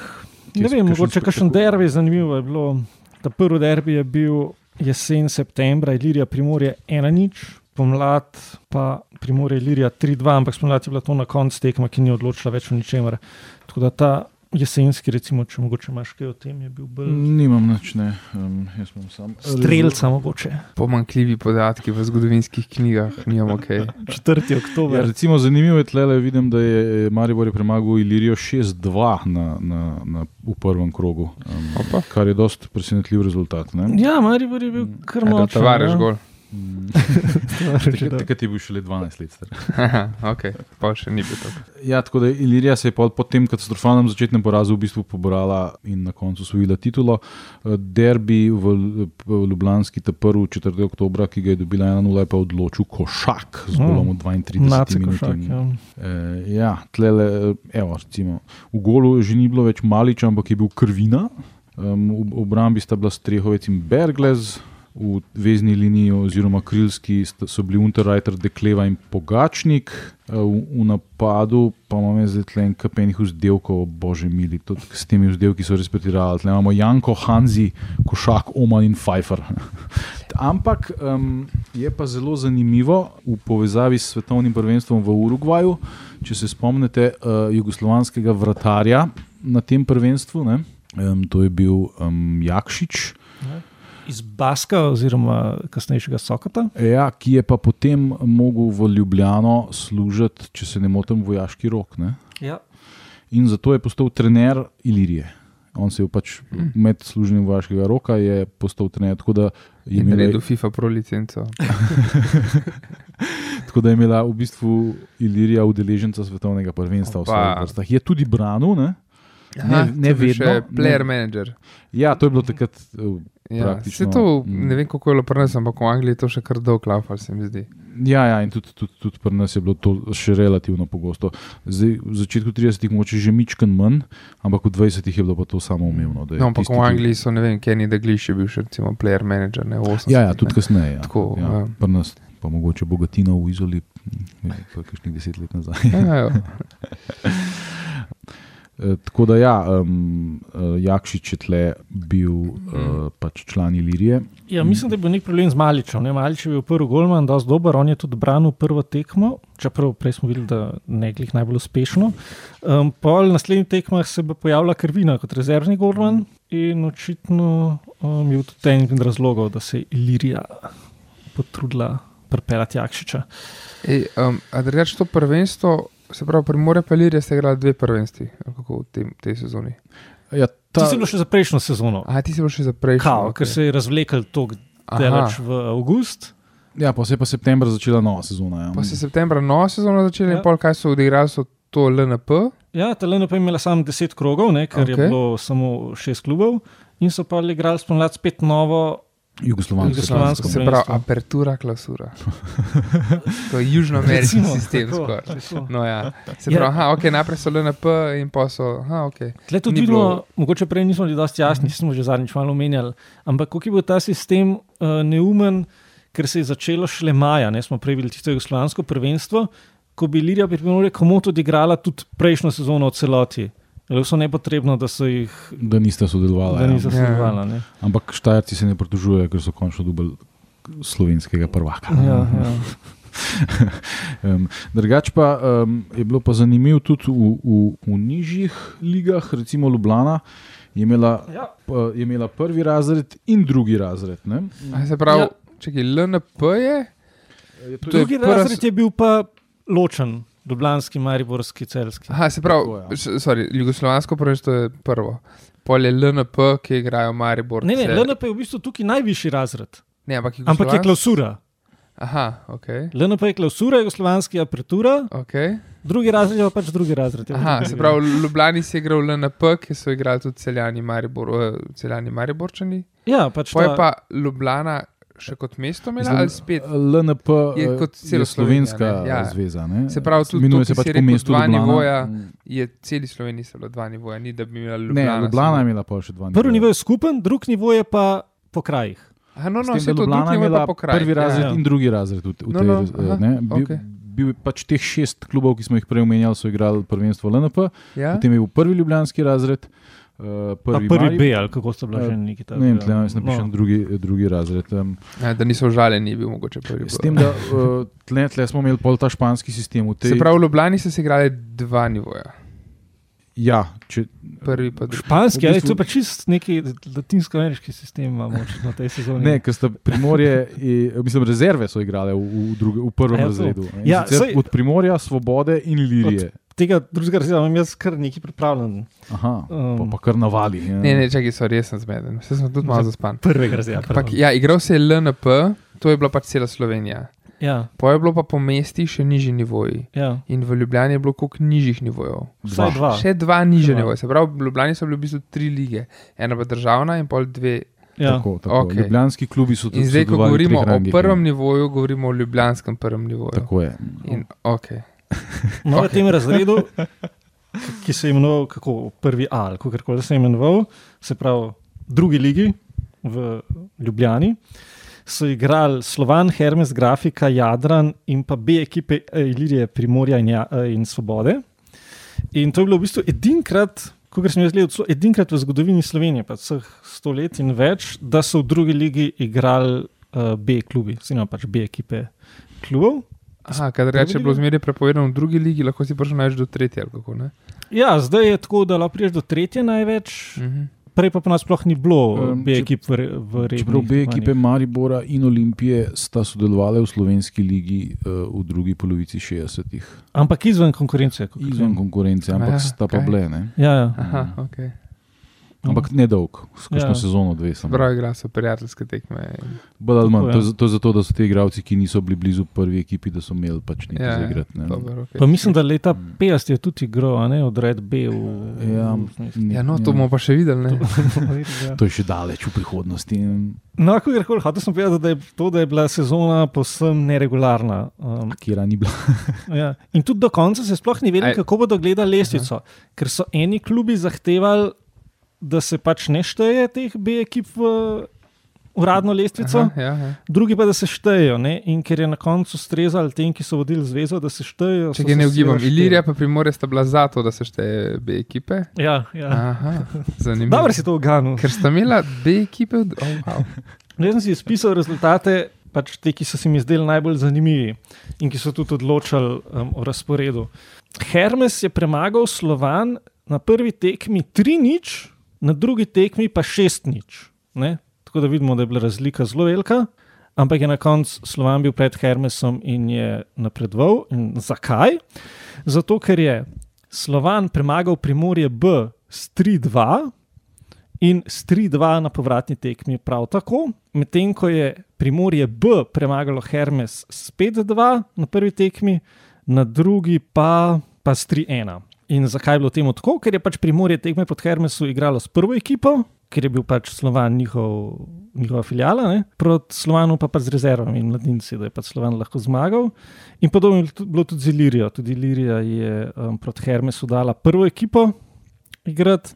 Speaker 3: Kje
Speaker 2: ne vem, mogoče kakšen derbi zanimivo je bilo. Ta prvi derbi je bil jesen septembra, Ilirija Primorje 1-0, pomlad pa Primorje Ilirija 3-2, ampak spomlad je bila to na koncu tekma, ki ni odločila več o ničemer. Tako da ta jesenski, recimo, če mogoče imaš kaj o tem, je bil bolj
Speaker 3: Nimam nič, ne. Um, jaz imam sam.
Speaker 2: strelca mogoče.
Speaker 1: Pomankljivi podatki v zgodovinskih knjigah, nimamo kaj. [laughs]
Speaker 2: 4.
Speaker 3: Ja,
Speaker 2: oktober.
Speaker 3: recimo, zanimivo je tle, vidim, da je Maribor je premagal Ilirijo 6-2 na, na, na, v prvem krogu, um,
Speaker 1: Opa.
Speaker 3: kar je dost presenetljiv rezultat. Ne?
Speaker 2: Ja, Maribor je bil kar močen.
Speaker 1: Tavares
Speaker 2: ja.
Speaker 1: gol.
Speaker 3: Mm. [laughs] Takrat, je bil šele 12 let star. [laughs]
Speaker 1: Haha, ok, pa še ni bil tako.
Speaker 3: Ja, tako da Ilirija se je po, po tem katastrofalnem začetnem porazu v bistvu pobrala in na koncu osvojila titulo. Eh, Derbi v, v Ljubljanski ta prvi 4. oktober, ki ga je dobila 1-0, je pa odločil košak z
Speaker 2: Mm.
Speaker 3: golom v 32
Speaker 2: Nace košak.
Speaker 3: minutami.
Speaker 2: Ja.
Speaker 3: Eh, ja, tlele, eh, evo, recimo, v golu že ni bilo več Maliča, ampak je bil Krvina. Um, v obrambi sta bila Strehovec in Berglez, v vezni liniji oziroma krilski so bili Unterreiter, Dekleva in Pogačnik, Eh, v, v napadu pa imamo zdaj tle en kapenih vzdelkov, bože mili, tudi s temi vzdelki so res pretirali. Tle imamo Janko, Hanzi, Košak, Oman in Pfeiffer. [laughs] Ampak um, je pa zelo zanimivo v povezavi s svetovnim prvenstvom v Urugvaju. Če se spomnite uh, jugoslovanskega vratarja na tem prvenstvu, ne, um, to je bil um, Jakšič,
Speaker 2: Iz Baska, oziroma kasnejšega Sokata.
Speaker 3: ja, ki je pa potem mogel v Ljubljano služiti, če se ne motim, vojaški rok. Ne.
Speaker 2: Ja.
Speaker 3: In zato je postal trener Ilirije. On se je pač
Speaker 1: Mm.
Speaker 3: med služenjem vojaškega roka je postal trener. Tako da je
Speaker 1: In
Speaker 3: imela,
Speaker 1: naredil FIFA Pro licenco. [laughs]
Speaker 3: tako da je imela v bistvu Ilirija udeleženca svetovnega prvenstva v
Speaker 1: Opa.
Speaker 3: svojih vrstah. Je tudi branil, ne?
Speaker 1: Aha,
Speaker 3: ne
Speaker 1: bil
Speaker 3: vedno,
Speaker 1: Še
Speaker 3: ne.
Speaker 1: player manager.
Speaker 3: Ja, to je bilo takrat. eh,
Speaker 1: Ja, se to,
Speaker 3: mm.
Speaker 1: ne vem kako je bilo pri nas, ampak v Angliji je to še kar dolg laufal, se mi zdi.
Speaker 3: Ja, ja in tudi, tudi, tudi pri nas je bilo to še relativno pogosto. Zdaj, v začetku 30-ih moče že mičken manj, ampak v 20-ih je bilo pa to samo umevno.
Speaker 1: No, ampak v Angliji so, ne vem, Kenny Daglish je bil še recimo player manager, ne v 80.
Speaker 3: Ja, ja, tudi kasneje. Ja.
Speaker 1: Tako,
Speaker 3: ja,
Speaker 1: ja.
Speaker 3: pri nas pa mogoče bogatina v Izoli, kakšnih deset let nazaj.
Speaker 1: Ja, ja. [laughs]
Speaker 3: Tako da, ja, um, Jakšič je tle bil uh, pač član Ilirije.
Speaker 2: Ja, mislim, da je bil nek problem z Maličem. Ne? Malič je bil prvi golman, da je dober, on je tudi branil prvo tekmo, čeprav prej smo videli, da ne glih najbolj uspešno. Um, pol naslednjih tekmah se bo pojavila Krvina kot rezervni golman in očitno um, je tudi en izmed razlogov, da se je Ilirija potrudila pripeljati Jakšiča.
Speaker 1: Ej, um, a drugače to prvenstvo, se pravi, pri More Pelirje ste igrali dve prvenstvi, kako v tem, tej sezoni.
Speaker 3: Ja,
Speaker 2: Ti
Speaker 3: ta,
Speaker 2: si bil še za prejšnjo sezono,
Speaker 1: A ti si bil še za prejšnjo?
Speaker 2: Kao,
Speaker 1: okej.
Speaker 2: ker se je razvlekel tako
Speaker 1: Aha.
Speaker 2: daleč v avgust.
Speaker 3: ja, pa se je pa septembra začela nova sezona. Ja.
Speaker 1: Pa se je septembra nova sezona začela
Speaker 2: Ja.
Speaker 1: in pol kaj so odigrali, so to LNP.
Speaker 2: Ja, Talena pa je imela samo 10 krogov, ne, ker okay. Je bilo samo 6 klubov, in so pa igrali spomladi spet novo.
Speaker 3: Jugoslovanska.
Speaker 2: Jugoslovansko
Speaker 1: Se pravi, apertura, klasura. [laughs] to je južnoameriški sistem
Speaker 2: tako.
Speaker 1: No, ja. Se
Speaker 2: Ja.
Speaker 1: pravi, aha, okay, najprej so LNP in pa so. Aha, okay.
Speaker 2: Tle tudi vidimo,
Speaker 1: bilo-
Speaker 2: mogoče prej nismo bili dosti jasni, smo že zadnjič malo omenjali, ampak kako je bil ta sistem uh, neumen, ker se je začelo šele maja, ne smo prej videli tisto jugoslovansko prvenstvo, ko bi Lirija pri Primorju komot odigrala tudi prejšnjo sezono v celoti. Bilo so nepotrebno, da so jih
Speaker 3: Da niste sodelovali.
Speaker 2: da
Speaker 3: Ja.
Speaker 2: niso sodelovali. ne.
Speaker 3: Ampak Štajerci se ne pritožujejo, ker so končno dobili slovenskega prvaka.
Speaker 2: Ja, ja. [laughs]
Speaker 3: um, drugač pa um, je bilo pa zanimivo tudi v, v, v nižjih ligah, recimo Ljubljana. Je imela,
Speaker 2: Ja.
Speaker 3: pa- je imela prvi razred in drugi razred. ne.
Speaker 1: A se pravi,
Speaker 2: Ja.
Speaker 1: čekaj, LNP je. Je
Speaker 2: Drugi
Speaker 1: prva
Speaker 2: razred je bil pa ločen, Ljubljanski, Mariborski, Celski.
Speaker 1: Aha, se pravi,
Speaker 3: Tako, ja.
Speaker 1: sorry, jugoslovansko prvenstvo je prvo. Pol je LNP, ki igrajo Maribor.
Speaker 2: Ne, ne. LNP je v bistvu tukaj najvišji razred,
Speaker 1: ne ampak,
Speaker 2: ampak je klausura.
Speaker 1: Aha, ok.
Speaker 2: LNP je klausura, jugoslovanski apertura,
Speaker 1: okay.
Speaker 2: drugi razred je pa pač drugi razred. je
Speaker 1: Aha, se pravi, v Ljubljani si igral LNP, ki so igrali tudi celjani, Maribor, uh, celjani Mariborčani.
Speaker 2: Ja, pač
Speaker 1: Pa je
Speaker 2: ta-
Speaker 1: pa Ljubljana še kot mesto imela ali spet?
Speaker 3: LNP
Speaker 1: Je
Speaker 3: je,
Speaker 1: kot
Speaker 3: je
Speaker 1: celo
Speaker 3: slovenska
Speaker 1: Slovenija, ne? Ja.
Speaker 3: zveza. Ne?
Speaker 1: Se pravi, tudi
Speaker 3: Imenuje
Speaker 1: to,
Speaker 3: se pač po mestu
Speaker 1: dva
Speaker 3: Ljubljana.
Speaker 1: nivoja.
Speaker 3: Mm.
Speaker 1: Je celi Sloveniji so bila dva nivoja, ni da bi imela
Speaker 3: Ne,
Speaker 1: Ljubljana.
Speaker 3: Ljubljana je imela pa še dva.
Speaker 2: Prvi
Speaker 3: nivoja.
Speaker 2: nivo je skupen, drugi nivo je pa po krajih.
Speaker 1: Aha, no, no,
Speaker 3: tem,
Speaker 1: vse
Speaker 3: da
Speaker 1: to
Speaker 3: Ljubljana je
Speaker 1: nivo je pa
Speaker 3: imela
Speaker 1: po kraju.
Speaker 3: prvi razred
Speaker 2: ja.
Speaker 3: in drugi razred. V, v
Speaker 1: No,
Speaker 3: tej,
Speaker 1: no,
Speaker 3: eh,
Speaker 1: aha,
Speaker 3: ne, bil,
Speaker 1: okej.
Speaker 3: bil je pač teh šest klubov, ki smo jih prej omenjali, so igrali prvenstvo LNP,
Speaker 1: Ja?
Speaker 3: potem je bil prvi ljubljanski razred, uh,
Speaker 2: Pa
Speaker 3: prvi,
Speaker 2: prvi
Speaker 3: Mari-
Speaker 2: B, ali kako so bila
Speaker 3: Ja,
Speaker 2: že neki tam.
Speaker 3: Ne vem, tle jaz napišem drugi, drugi razred. Um,
Speaker 1: Ja, da niso užaljeni, je bil mogoče prvi.
Speaker 3: s tem, da uh, tle, tle smo imeli pol ta španski sistem. Tej,
Speaker 1: Se pravi, v Ljubljani so se igrali dva nivoja.
Speaker 3: ja, če,
Speaker 1: Prvi pa drugi.
Speaker 2: Španski,
Speaker 3: V
Speaker 2: ali
Speaker 3: bistvu-
Speaker 2: to je pa čist neki latinsko-ameriški sistem, imamo v tej sezoni.
Speaker 3: Ne, ker sta primorje, i- mislim, rezerve so igrale v, v, druge, v prvem
Speaker 2: ja, to.
Speaker 3: razredu. In
Speaker 2: Ja,
Speaker 3: sicer
Speaker 2: saj-
Speaker 3: od primorja, svobode in lirije.
Speaker 2: Tega drugega razreda imam jaz kar nekaj pripravljen.
Speaker 3: Aha,
Speaker 2: Um,
Speaker 3: pa, kar navali. Ja.
Speaker 1: Ne, ne, čakaj, so res sem zmeden. Vse sem tudi malo zaspan.
Speaker 2: Prvega razreda.
Speaker 1: Ampak,
Speaker 2: pardon.
Speaker 1: ja, igral se je LNP, to je bila pač cela Slovenija.
Speaker 2: Ja,
Speaker 1: Po je bilo pa po mestih še nižji nivoji.
Speaker 2: ja.
Speaker 1: In v Ljubljani je bilo koliko nižjih nivojev.
Speaker 2: Vsaj dva.
Speaker 1: Še dva nižje
Speaker 2: Dva.
Speaker 1: nivoje. Se pravi, v Ljubljani so bile v bistvu tri lige. Ena pa državna in pol dve.
Speaker 2: Ja.
Speaker 3: Tako, tako.
Speaker 1: Okej.
Speaker 3: Ljubljanski klubi so tudi
Speaker 1: In zdaj, ko govorimo o prvem nivoju, govorimo o ljubljanskem prvem nivoju.
Speaker 3: Tako je.
Speaker 1: In, okay.
Speaker 2: No, v
Speaker 1: Ok.
Speaker 2: tem razredu, ki se je imenoval kako, prvi A, ali kako koli se je imenoval, se pravi, drugi ligi v Ljubljani, so igrali Slovan, Hermes, Grafika, Jadran in pa B ekipe Ilirije, Primorja in, ja, in Svobode. In to je bilo v bistvu edinkrat. Kot sem jaz gledal, edinkrat v zgodovini Slovenije, pa vseh sto let in več, da so v drugi ligi igrali uh, B klubi, oziroma pač B ekipe klubov.
Speaker 1: Aha, kadar reče, bilo zmeraj prepovedano v drugi ligi, lahko si prišel največ do tretje. ali Kako, ne?
Speaker 2: Ja, zdaj je tako, da lahko priješ do tretje največ,
Speaker 1: Mhm.
Speaker 2: prej pa po nas sploh ni bilo
Speaker 3: Um,
Speaker 2: um, B
Speaker 3: če-
Speaker 2: ekip v, v rednih
Speaker 3: Čeprav obe
Speaker 2: tekmovanjih.
Speaker 3: ekipe Maribora in Olimpije sta sodelovali v slovenski ligi uh, v drugi polovici 60-ih.
Speaker 2: Ampak izven konkurence.
Speaker 3: Izven konkurence, ampak
Speaker 1: Ja,
Speaker 3: sta pa
Speaker 1: kaj?
Speaker 3: bile. Ne?
Speaker 2: Ja, ja.
Speaker 1: Aha, ok.
Speaker 3: Ampak ne dolg, skozi
Speaker 2: Ja.
Speaker 3: sezono dve. samo.
Speaker 1: Prav igra so prijateljske tekme.
Speaker 3: Bolj ali manj. To,
Speaker 2: ja.
Speaker 3: je za- to je zato, da so ti igralci, ki niso bili blizu prvi ekipi, da so imeli pač nekaj
Speaker 1: Ja,
Speaker 3: za
Speaker 1: ja,
Speaker 3: igrati. ne.
Speaker 1: Dober, okay.
Speaker 2: Pa mislim, da leta 50 je tudi igral, a ne od Red B. V,
Speaker 3: Ja,
Speaker 2: v,
Speaker 1: Ja, no, to bomo pa še videli. Ne?
Speaker 3: To je še daleč v prihodnosti.
Speaker 2: No, kako koli, hotel sem povedati, da je to, da je bila sezona povsem neregularna. Um,
Speaker 3: Kjer ni bila. [laughs]
Speaker 2: ja. In tudi do konca se sploh ni vedelo, kako bodo gledali lestvico, ker so eni klubi zahtevali, da se pač ne šteje teh B ekip v uradno lestvico.
Speaker 1: Aha, ja, ja.
Speaker 2: drugi pa da se štejejo. Ne? In ker je na koncu strezal tem, ki so vodili zvezo, da se štejejo.
Speaker 1: Če ga ne ugibam, Ilirija pa Primorje sta bila za to, da se šteje B ekipe.
Speaker 2: Ja, ja.
Speaker 1: Aha, [laughs] zanimivo.
Speaker 2: Dobro si to uganil.
Speaker 1: Ker sta imela B ekipe. v- Oh, wow. [laughs]
Speaker 2: Jaz sem si izpisal rezultate, pač te, ki so se mi zdeli najbolj zanimivi in ki so tudi odločali um, o razporedu. Hermes je premagal Slovan na prvi tekmi 3-0, na drugi tekmi pa 6-0. ne. Tako da vidimo, da je bila razlika zelo velika. Ampak je na koncu Slovan bil pred Hermesom in je napredoval. In zakaj? Zato, ker je Slovan premagal Primorje B s 3-2 in s 3-2 na povratni tekmi prav tako, medtem ko je Primorje B premagalo Hermes s 5-2 na prvi tekmi, na drugi pa, pa s 3-1. In zakaj je bilo temu tako? Ker je pač Primorje tekme pod Hermesu igralo s prvo ekipo, ker je bil pač Slovan njihov, njihova filijala, ne? proti Slovanu pa, pa z rezervami in mladinci, da je pač Slovan lahko zmagal. In podobno je bilo tudi z Ilirijo. Tudi Ilirija je um, proti Hermesu dala prvo ekipo igrati.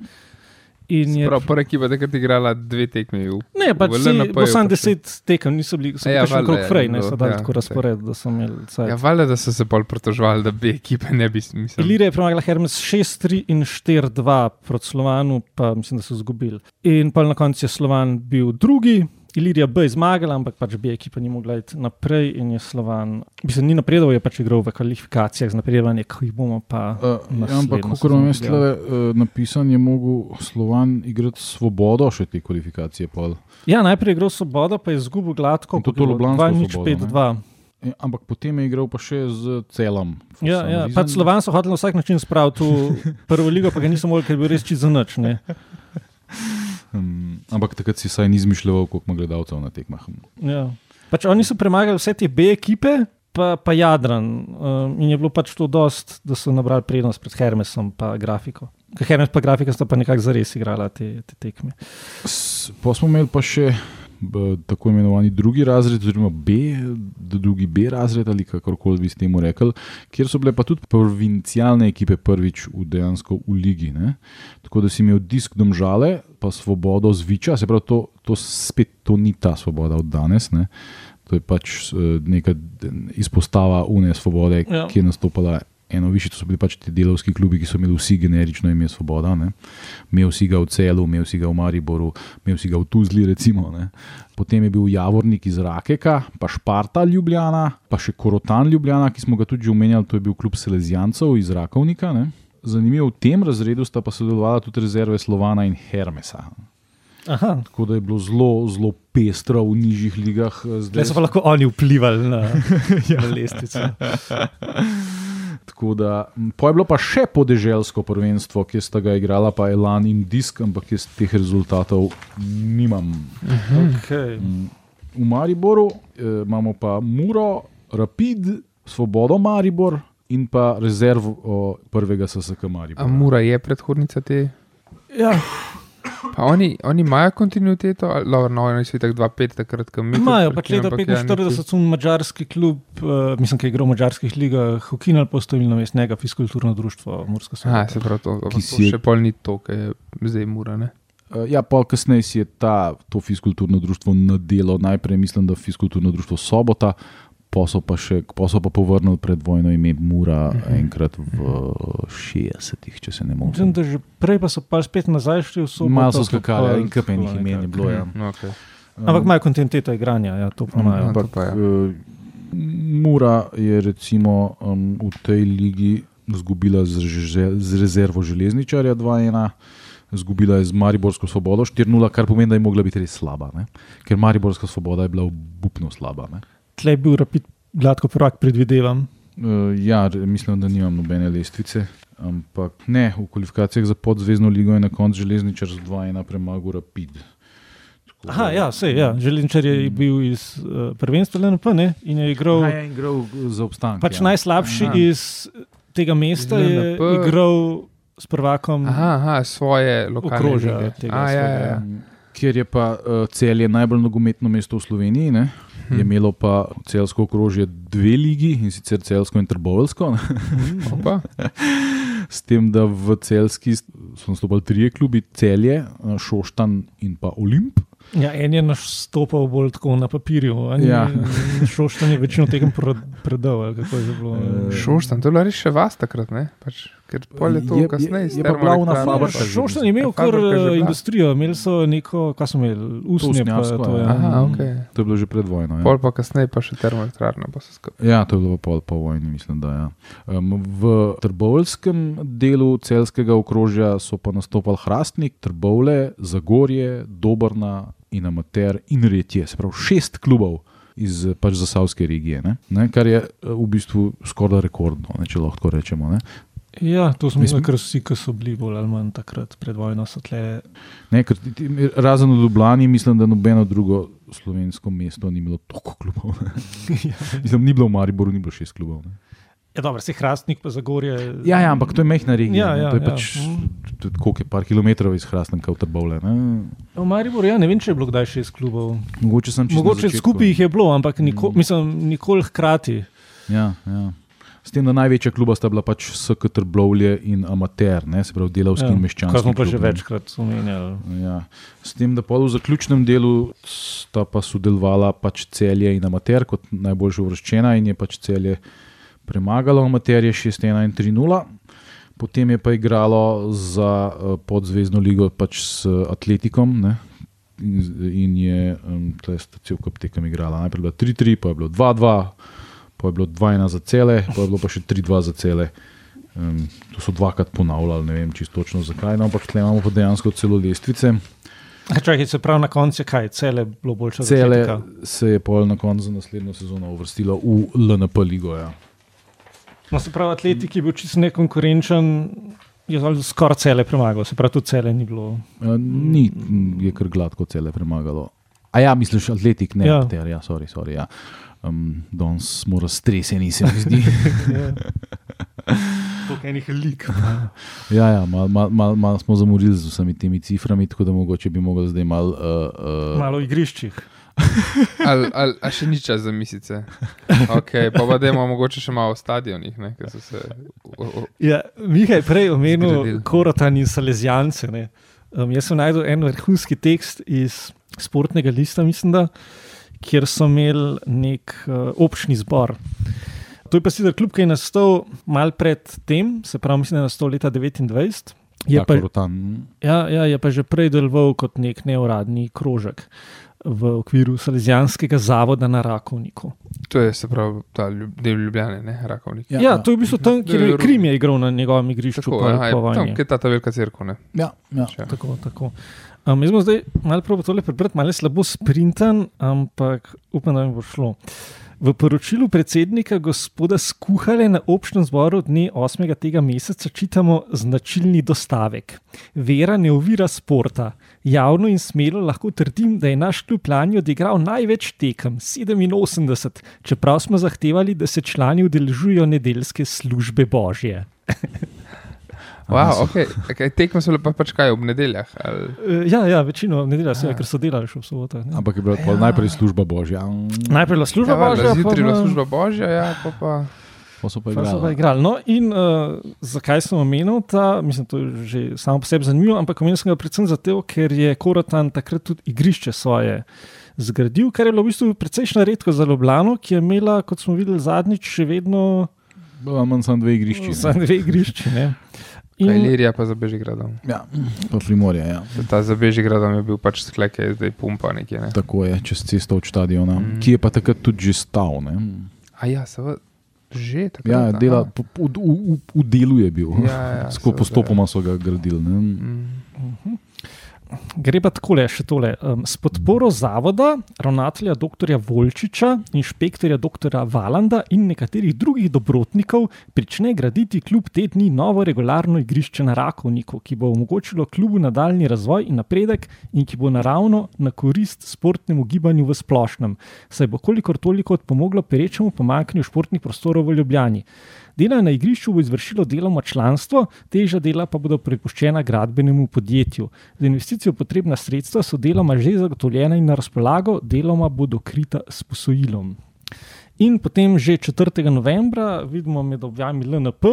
Speaker 2: In je
Speaker 1: Prav, prva ekipa je takrat igrala dve tekmi. V,
Speaker 2: Ne, pač sam
Speaker 1: pa še-
Speaker 2: deset tekem, niso bili, so
Speaker 1: Ja,
Speaker 2: še krok
Speaker 1: ja,
Speaker 2: frej, ne
Speaker 1: bilo,
Speaker 2: so dali
Speaker 1: ja,
Speaker 2: tako razpored, da so imeli
Speaker 1: Ja,
Speaker 2: cajt.
Speaker 1: valjda, da so se bolj protožvali, da B ekipe ne bi smiselili.
Speaker 2: Ilirija je premagala Hermes 6-3 in 4-2 proti Slovanu, pa mislim, da so izgubili. In pa na koncu je Slovan bil drugi Ilirija B je zmagala, ampak pač B ekipa ni mogla iti naprej in je Slovan. Mislim, ni napredoval, je pač igral v kvalifikacijah z napredovanjem, ki jih bomo pa.
Speaker 3: Uh, ja, ampak, vam je
Speaker 2: sezono
Speaker 3: slede, uh, napisan, je mogel Slovan igrati svobodo še te kvalifikacije. Pol.
Speaker 2: Ja, najprej je igral Svobodo, pa je izgubil gladko.
Speaker 3: In to
Speaker 2: je
Speaker 3: ljubljansko
Speaker 2: 2 nič,
Speaker 3: Svobodo,
Speaker 2: 5-2.
Speaker 3: E, ampak potem je igral pa še z celom.
Speaker 2: Ja, ja. Pač Slovan so hoteli na vsak način spraviti v prvo ligo, pa ga niso mogli, ker bil res za noč. [laughs]
Speaker 3: Um, ampak takrat si saj ni izmišljal, koliko ima gledalcev na tekmah.
Speaker 2: Ja. Pač oni so premagali vse te B ekipe, pa, pa Jadran. Um, in je bilo pač to dost, da so nabrali prednost pred Hermesom in grafiko. Hermes in grafika sta pa nekako zares igrala te, te tekme.
Speaker 3: S- Pa smo imeli pa še tako imenovani drugi razred, oziroma B, drugi B razred ali kakorkoli bi s temu rekli, kjer so bile pa tudi provincialne ekipe prvič v dejansko v ligi. Ne? Tako da si imel disk domžale, pa svobodo zviča, se pravi, to, to spet to ni ta svoboda od danes. Ne? To je pač eh, neka izpostava UNE svobode,
Speaker 2: Ja.
Speaker 3: ja. ki je nastopala eno više. To so bili pač ti delovski klubi, ki so imeli vsi generično ime Svoboda. Ne. Imel si ga v Celu, imel si ga v Mariboru, imel si ga v Tuzli. Recimo, ne. Potem je bil Javornik iz Rakeka, pa Šparta Ljubljana, pa še Korotan Ljubljana, ki smo ga tudi že omenjali, to je bil klub Selezijancev iz Rakovnika. Ne. Zanimivo, v tem razredu sta pa sodelovala tudi rezerve Slovana in Hermesa.
Speaker 2: Aha.
Speaker 3: Tako da je bilo zelo, zelo pestro v nižjih ligah. eh,
Speaker 2: Zdaj so pa lahko oni vplivali na, [laughs] na lestvico.
Speaker 3: Tako da, po je bilo pa še podeželsko prvenstvo, ki sta ga igrala, pa Elan in Disk, ampak jaz teh rezultatov nimam.
Speaker 2: Okay.
Speaker 3: M, V Mariboru eh, imamo pa Muro, Rapid, Svobodo Maribor in pa rezervo prvega SSK
Speaker 1: A
Speaker 3: Maribora.
Speaker 1: Mura je predhodnica te.
Speaker 2: Ja,
Speaker 1: Pa oni, oni imajo kontinuiteto, ali dobro, no, oni so tako 2-5, takrat, ko mi.
Speaker 2: imajo pač leta
Speaker 1: ampak ja,
Speaker 2: 45, so mačarski klub, uh, mislim, ki je igral v mačarskih ligah, ukinili postavili na mest njega fiskulturno društvo Murska sobota.
Speaker 1: se pravi, to, to
Speaker 3: si je-
Speaker 1: še pol ni to, kar je zdaj mura. Ne?
Speaker 3: Eh, Ja, pa kasneje si je ta, to fiskulturno društvo nadelo. Najprej mislim, da fiskulturno društvo Sobota, so pa, še, so pa povrnili pred vojno ime Mura
Speaker 1: Mhm.
Speaker 3: enkrat v 60-ih, če se ne
Speaker 2: Mislim,
Speaker 3: motim.
Speaker 2: da že prej pa so pa spet nazaj šli v soboto.
Speaker 3: Malo so
Speaker 2: pa
Speaker 3: skakali, ja,
Speaker 2: pol
Speaker 3: in kup enih
Speaker 2: tako
Speaker 3: imen je bilo. Ja.
Speaker 1: No, okay.
Speaker 2: Ampak imajo kontinuiteto igranja, ja, to pa imajo.
Speaker 1: Mhm.
Speaker 3: Ampak
Speaker 1: to pa ja.
Speaker 3: eh, Mura je recimo um, v tej ligi izgubila z, z rezervo železničarja 2-1. Zgubila je z Mariborsko svobodo 4-0, kar pomeni, da je mogla biti res slaba. Ne? Ker Mariborska svoboda je bila obupno slaba. Ne?
Speaker 2: Tle je bil rapid gladko prvak, predvidevam.
Speaker 3: Uh, ja, mislim, da nimam nobene lestvice. Ampak ne, v kvalifikacijah za podzvezdno ligo je na koncu železničar z 2-1 premagal Rapid. Tako da-
Speaker 2: Aha, ja, sej, ja. Železničar je bil iz uh, prvenstva LNP ne? in je igral.
Speaker 3: Aha, je igral za obstanek.
Speaker 2: Pač
Speaker 3: ja.
Speaker 2: najslabši
Speaker 1: Aha.
Speaker 2: iz tega mesta
Speaker 1: Iz
Speaker 2: je
Speaker 1: LNP.
Speaker 2: igral s prvakom.
Speaker 1: Aha, aha, svoje A, ja, ja,
Speaker 2: svojega.
Speaker 1: ja.
Speaker 3: Ker je pa uh, celje najbolj nogometno mesto v Sloveniji, ne?
Speaker 1: Hm.
Speaker 3: je imelo pa celsko okrožje dve ligi in sicer celsko in trbovelsko. [laughs]
Speaker 1: Opa.
Speaker 3: S tem, da v celski so nastopili trije klubi, celje, eh, Šoštan in pa Olimp.
Speaker 2: Ja, en je nastopal bolj tako na papirju,
Speaker 3: Ja. [laughs]
Speaker 2: šoštanje večino tega predal. je bilo.
Speaker 3: Eh,
Speaker 1: Šoštan, to je bila res še vas takrat, ne? Pač, ker pol je to
Speaker 3: Je- je-
Speaker 1: kasneje.
Speaker 3: je pa glavna fabrika
Speaker 2: Šoštan je imel kar eh, industrijo, imeli so neko, kaj so imeli, usnje. pa
Speaker 3: Usnjarsko,
Speaker 2: to,
Speaker 3: ja.
Speaker 1: Aha, ok.
Speaker 3: To je bilo že pred vojno. Ja.
Speaker 1: Pol pa kasneje pa še termoelektrarna, skupaj.
Speaker 3: Ja, to je bilo pol po vojni, mislim. Da, ja. um, v trbovskem delu celskega okrožja so pa nastopali Hrastnik, Trbovle, Zagorje, Dobrna in Amater in Retje, se pravi šest klubov. Iz pač zasavske regije, ne? Ne, kar je eh, v bistvu skoraj rekordno, ne, če lahko rečemo. Ne?
Speaker 2: Ja, to smo
Speaker 3: Mislim-
Speaker 2: imeli kar vsi, ki so bili bolj ali manj takrat pred vojno. so tle-
Speaker 3: Ne, ker, ti- ti- razen v Ljubljani, mislim, da nobeno drugo slovensko mesto ni imelo toliko klubov. ne. [laughs] Mislim, ni bilo v Mariboru, ni bilo šest klubov. Ne.
Speaker 2: Ja, dobro, si hrastnik, pa Zagorje.
Speaker 3: Ja, ja, ampak to je mehna regija.
Speaker 2: Ja, ja,
Speaker 3: to je
Speaker 2: ja.
Speaker 3: pač tudi koliko je par kilometrov iz Hrastnika v Trbovle. Ne.
Speaker 2: V Mariboru, ja, ne vem, če je bilo kdaj šest klubov.
Speaker 3: Mogoče sem čisto
Speaker 2: Mogoče skupaj jih je bilo, ampak niko,
Speaker 3: Mm.
Speaker 2: mislim, nikoli hkrati.
Speaker 3: Ja, ja. S tem, da največja kluba sta bila pač SK Trbovlje in Amater, ne, se pravi delavski
Speaker 2: Ja,
Speaker 3: in meščanski.
Speaker 2: Kar smo pa
Speaker 3: klub,
Speaker 2: že večkrat omenjali.
Speaker 3: Ja. S tem, da v zaključnem delu sta pa sodelovala pač celje in amater kot najboljša uvrščena in je pač celje premagalo amaterje 6-1 in 3-0. Potem je pa igralo za eh, podzvezdno ligo pač s Atletikom, ne? in, in je um, cel kup tekem igrala. Najprej je bilo 3-3, pa je bilo 2-2, pa je bilo 2-1 za cele, pa je bilo pa še 3-2 za cele. Um, to so dvakrat ponavljali, ne vem čisto točno zakaj, no, ampak tukaj imamo pa dejansko celo lestvice.
Speaker 2: Čakaj, se pravi na koncu, kaj cele bilo boljše?
Speaker 3: Cele se je pol na koncu za naslednjo sezono uvrstilo v LNP ligo. Ja.
Speaker 2: No, se pravi, atletik je bil čisto nekonkurenčen. Je skoraj cele premagal, se pravi, tu cele ni bilo.
Speaker 3: Ja, ni, je kar gladko cele premagalo. A ja, misliš, atletik, ne, ja. ter, ja, sorry, sorry, ja. Um, Danes smo raztreseni, se mi zdi. [laughs]
Speaker 2: Kot enih lik. [laughs]
Speaker 3: ja, ja malo mal, mal, mal smo zamorili z vsemi temi ciframi, tako da mogoče bi mogli zdaj malo. Uh,
Speaker 2: uh, malo v igriščih. [laughs]
Speaker 1: ali, ali, ali še ni čas za misice. Okay, pa pa da imamo mogoče še malo v stadionih. Ne, se,
Speaker 2: o, o, ja, Mihaj je prej omenil Korotan in Salezijance. Um, jaz sem najdel en vrhunski tekst iz sportnega lista, mislim, da, kjer so imeli nek uh, občni zbor. To je pa sicer kljub, ki je nastal mal pred tem, se pravi, mislim, da je nastal leta 29. Je pa, ja, ja, je pa že prej deloval kot nek neuradni krožek v okviru Salezijanskega zavoda na Rakovniku.
Speaker 1: To je se pravi, ta del Ljubljana, ne Rakovnik.
Speaker 2: Ja, ja, to je v bistvu tam, kjer je Krim je igral na njegovem igrišču. Tako,
Speaker 1: ja, je, tam, kjer je ta velika crkva.
Speaker 3: Ja, ja.
Speaker 2: tako. tako. Um, jaz bom zdaj malo probo tole prebrati, malo slabo sprintan, ampak upam, da mi bo šlo. V poročilu predsednika gospoda Skuhale na občnem zboru dne 8. tega meseca čitamo značilni dostavek. Vera ne ovira sporta. Javno in smelo lahko trdim, da je naš klub lani odigral največ tekem, 87, čeprav smo zahtevali, da se člani udeležujo nedeljske službe božje. [laughs]
Speaker 1: Wow, okay. Okay, tekmo so pa pač kaj ob nedeljah. Ali?
Speaker 2: Eh, ja, ja, večino nedelja, ja. ker so delali še v soboto.
Speaker 3: Ampak je bila ja. najprej služba božja.
Speaker 2: Najprej bila služba ja, božja.
Speaker 1: Zjutraj je bila služba božja, ja, pa pa.
Speaker 3: Pa so pa igrali. Pa
Speaker 2: igrali. No, in uh, zakaj sem omenil ta, mislim, to je že samo po sebi zanimivo, ampak omenil sem ga predvsem zato, ker je Korotan takrat tudi igrišče svoje zgradil, kar je bilo v bistvu precejšna redko za Ljubljano, ki je imela, kot smo videli zadnjič, še vedno.
Speaker 3: Imamo samo dve igrišči.
Speaker 2: Samo dve igrišči.
Speaker 1: In... Ilirija pa za Bežigradom.
Speaker 3: Ja, pa Primorje. Ja.
Speaker 1: Ta za Bežigradom je bil pač sklek, je zdaj pumpa nekje. Ne?
Speaker 3: Tako je, čez cesto od stadiona, mm. ki je pa takrat tudi že stal. Ne?
Speaker 1: A ja, seveda. Že tako.
Speaker 3: Ja, dela, v, v, v, v delu je bil. Ja, ja, [laughs] Skupaj postopoma so ga gradili. Mm. Uh
Speaker 2: -huh. Gre pa tako le, še tole. Um, s podporo zavoda, ravnatelja dr. Volčiča, inšpektorja dr. Valanda in nekaterih drugih dobrotnikov prične graditi kljub te dni novo regularno igrišče na Rakovniku, ki bo omogočilo klubu nadaljni razvoj in napredek in ki bo naravno na korist sportnemu gibanju v splošnem, saj bo kolikor toliko odpomoglo perečemu pomankanju športnih prostorov v Ljubljani. Dela na igrišču bo izvršilo deloma članstvo, teža dela pa bodo prepuščena gradbenemu podjetju. Za investicijo potrebna sredstva so deloma že zagotovljena in na razpolago, deloma bodo krita s posojilom. In potem že 4. novembra vidimo med objavami LNP,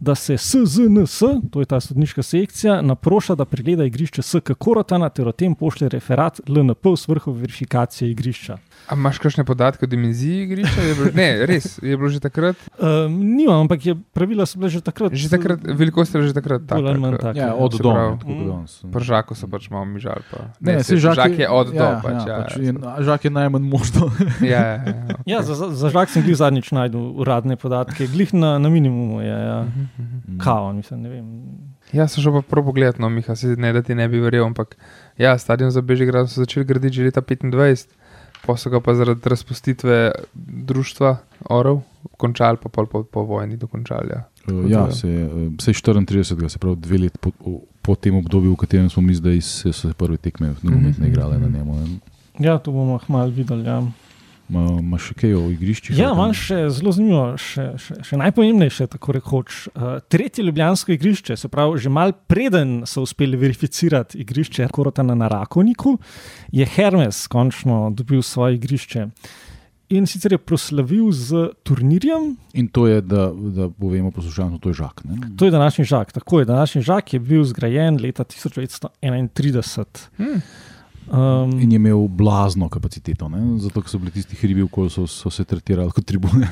Speaker 2: da se SZNS, to je ta sodniška sekcija, naproša, da pregleda igrišče SK Korotana ter o tem pošlje referat LNP v svrhu verifikacije igrišča.
Speaker 1: A imaš kakšne podatke o dimenziji igrišča? Ne, res, je bilo že takrat.
Speaker 2: Um, Nimam, ampak je, pravila so bile že takrat.
Speaker 1: Že takrat velikost je že takrat tako.
Speaker 2: Tak,
Speaker 3: ja, od doma.
Speaker 1: Pržako so pač malo mižali. Pa.
Speaker 3: Ne, ne se žak,
Speaker 1: žak je od doma.
Speaker 3: Ja, pač, ja, ja, pač je, žak je najmanj možno.
Speaker 1: ja, ja, ja, okay.
Speaker 2: ja, za, za žak sem glih zadnjič najdel uradne podatke, glih na, na minimumu je. Ja. Mhm, mhm. Kao, mislim, ne vem.
Speaker 1: Ja, sem šel pa prav pogled, no, Miha, ne da ti ne bi verjel, ampak ja, stadion za Bežigrad so začeli graditi že leta 25 pa so ga pa zaradi razpustitve društva Orov končali, pa pol po, po vojni dokončali. Ja,
Speaker 3: uh, ja se, se je 34, se pravi dve leti po, po tem obdobju, v katerem smo mi zdaj, se so se prve tekme nogometne -hmm. igrale na njemu.
Speaker 2: Ja, to bomo malo videli. Ja.
Speaker 3: Imaš še kaj o igriščih?
Speaker 2: Ja, imam še zelo zanimivo, še, še, še najpomembnejše, tako rekoč. Uh, tretje ljubljansko igrišče, se pravi, že mal preden so uspeli verificirati igrišče Korotana na Rakovniku, je Hermes končno dobil svoje igrišče. In sicer je proslavil z turnirjem.
Speaker 3: In to je, da, da povemo poslušalcem, to je žak. Ne?
Speaker 2: To je današnji žak. Tako je, današnji žak je bil zgrajen leta 1931. Hmm. Um,
Speaker 3: In je imel blazno kapaciteto, ne? zato ker so bili tisti hribi okoli, so, so se tretirali kot tribune.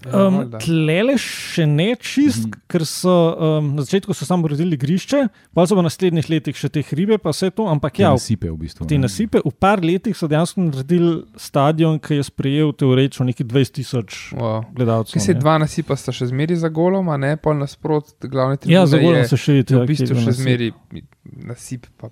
Speaker 1: Ja,
Speaker 2: Um, tlele še ne čist,
Speaker 3: Mhm.
Speaker 2: ker so um, na začetku so samo uredili grišče, pa so v naslednjih letih še te hribe, pa vse to, ampak ja, v-
Speaker 3: nasipe v bistvu.
Speaker 2: te
Speaker 3: ne.
Speaker 2: nasipe. V par letih so dejansko naredili stadion, ki je sprejel teoretično nekaj 20 tisoč
Speaker 1: Wow.
Speaker 2: gledalcev.
Speaker 1: Kaj se dva nasipa sta še zmeri za golom, a ne pol nasprot, glavne tribune.
Speaker 2: Ja, za golom se še
Speaker 1: je
Speaker 2: vidi,
Speaker 1: v bistvu še zmeri nasip, pa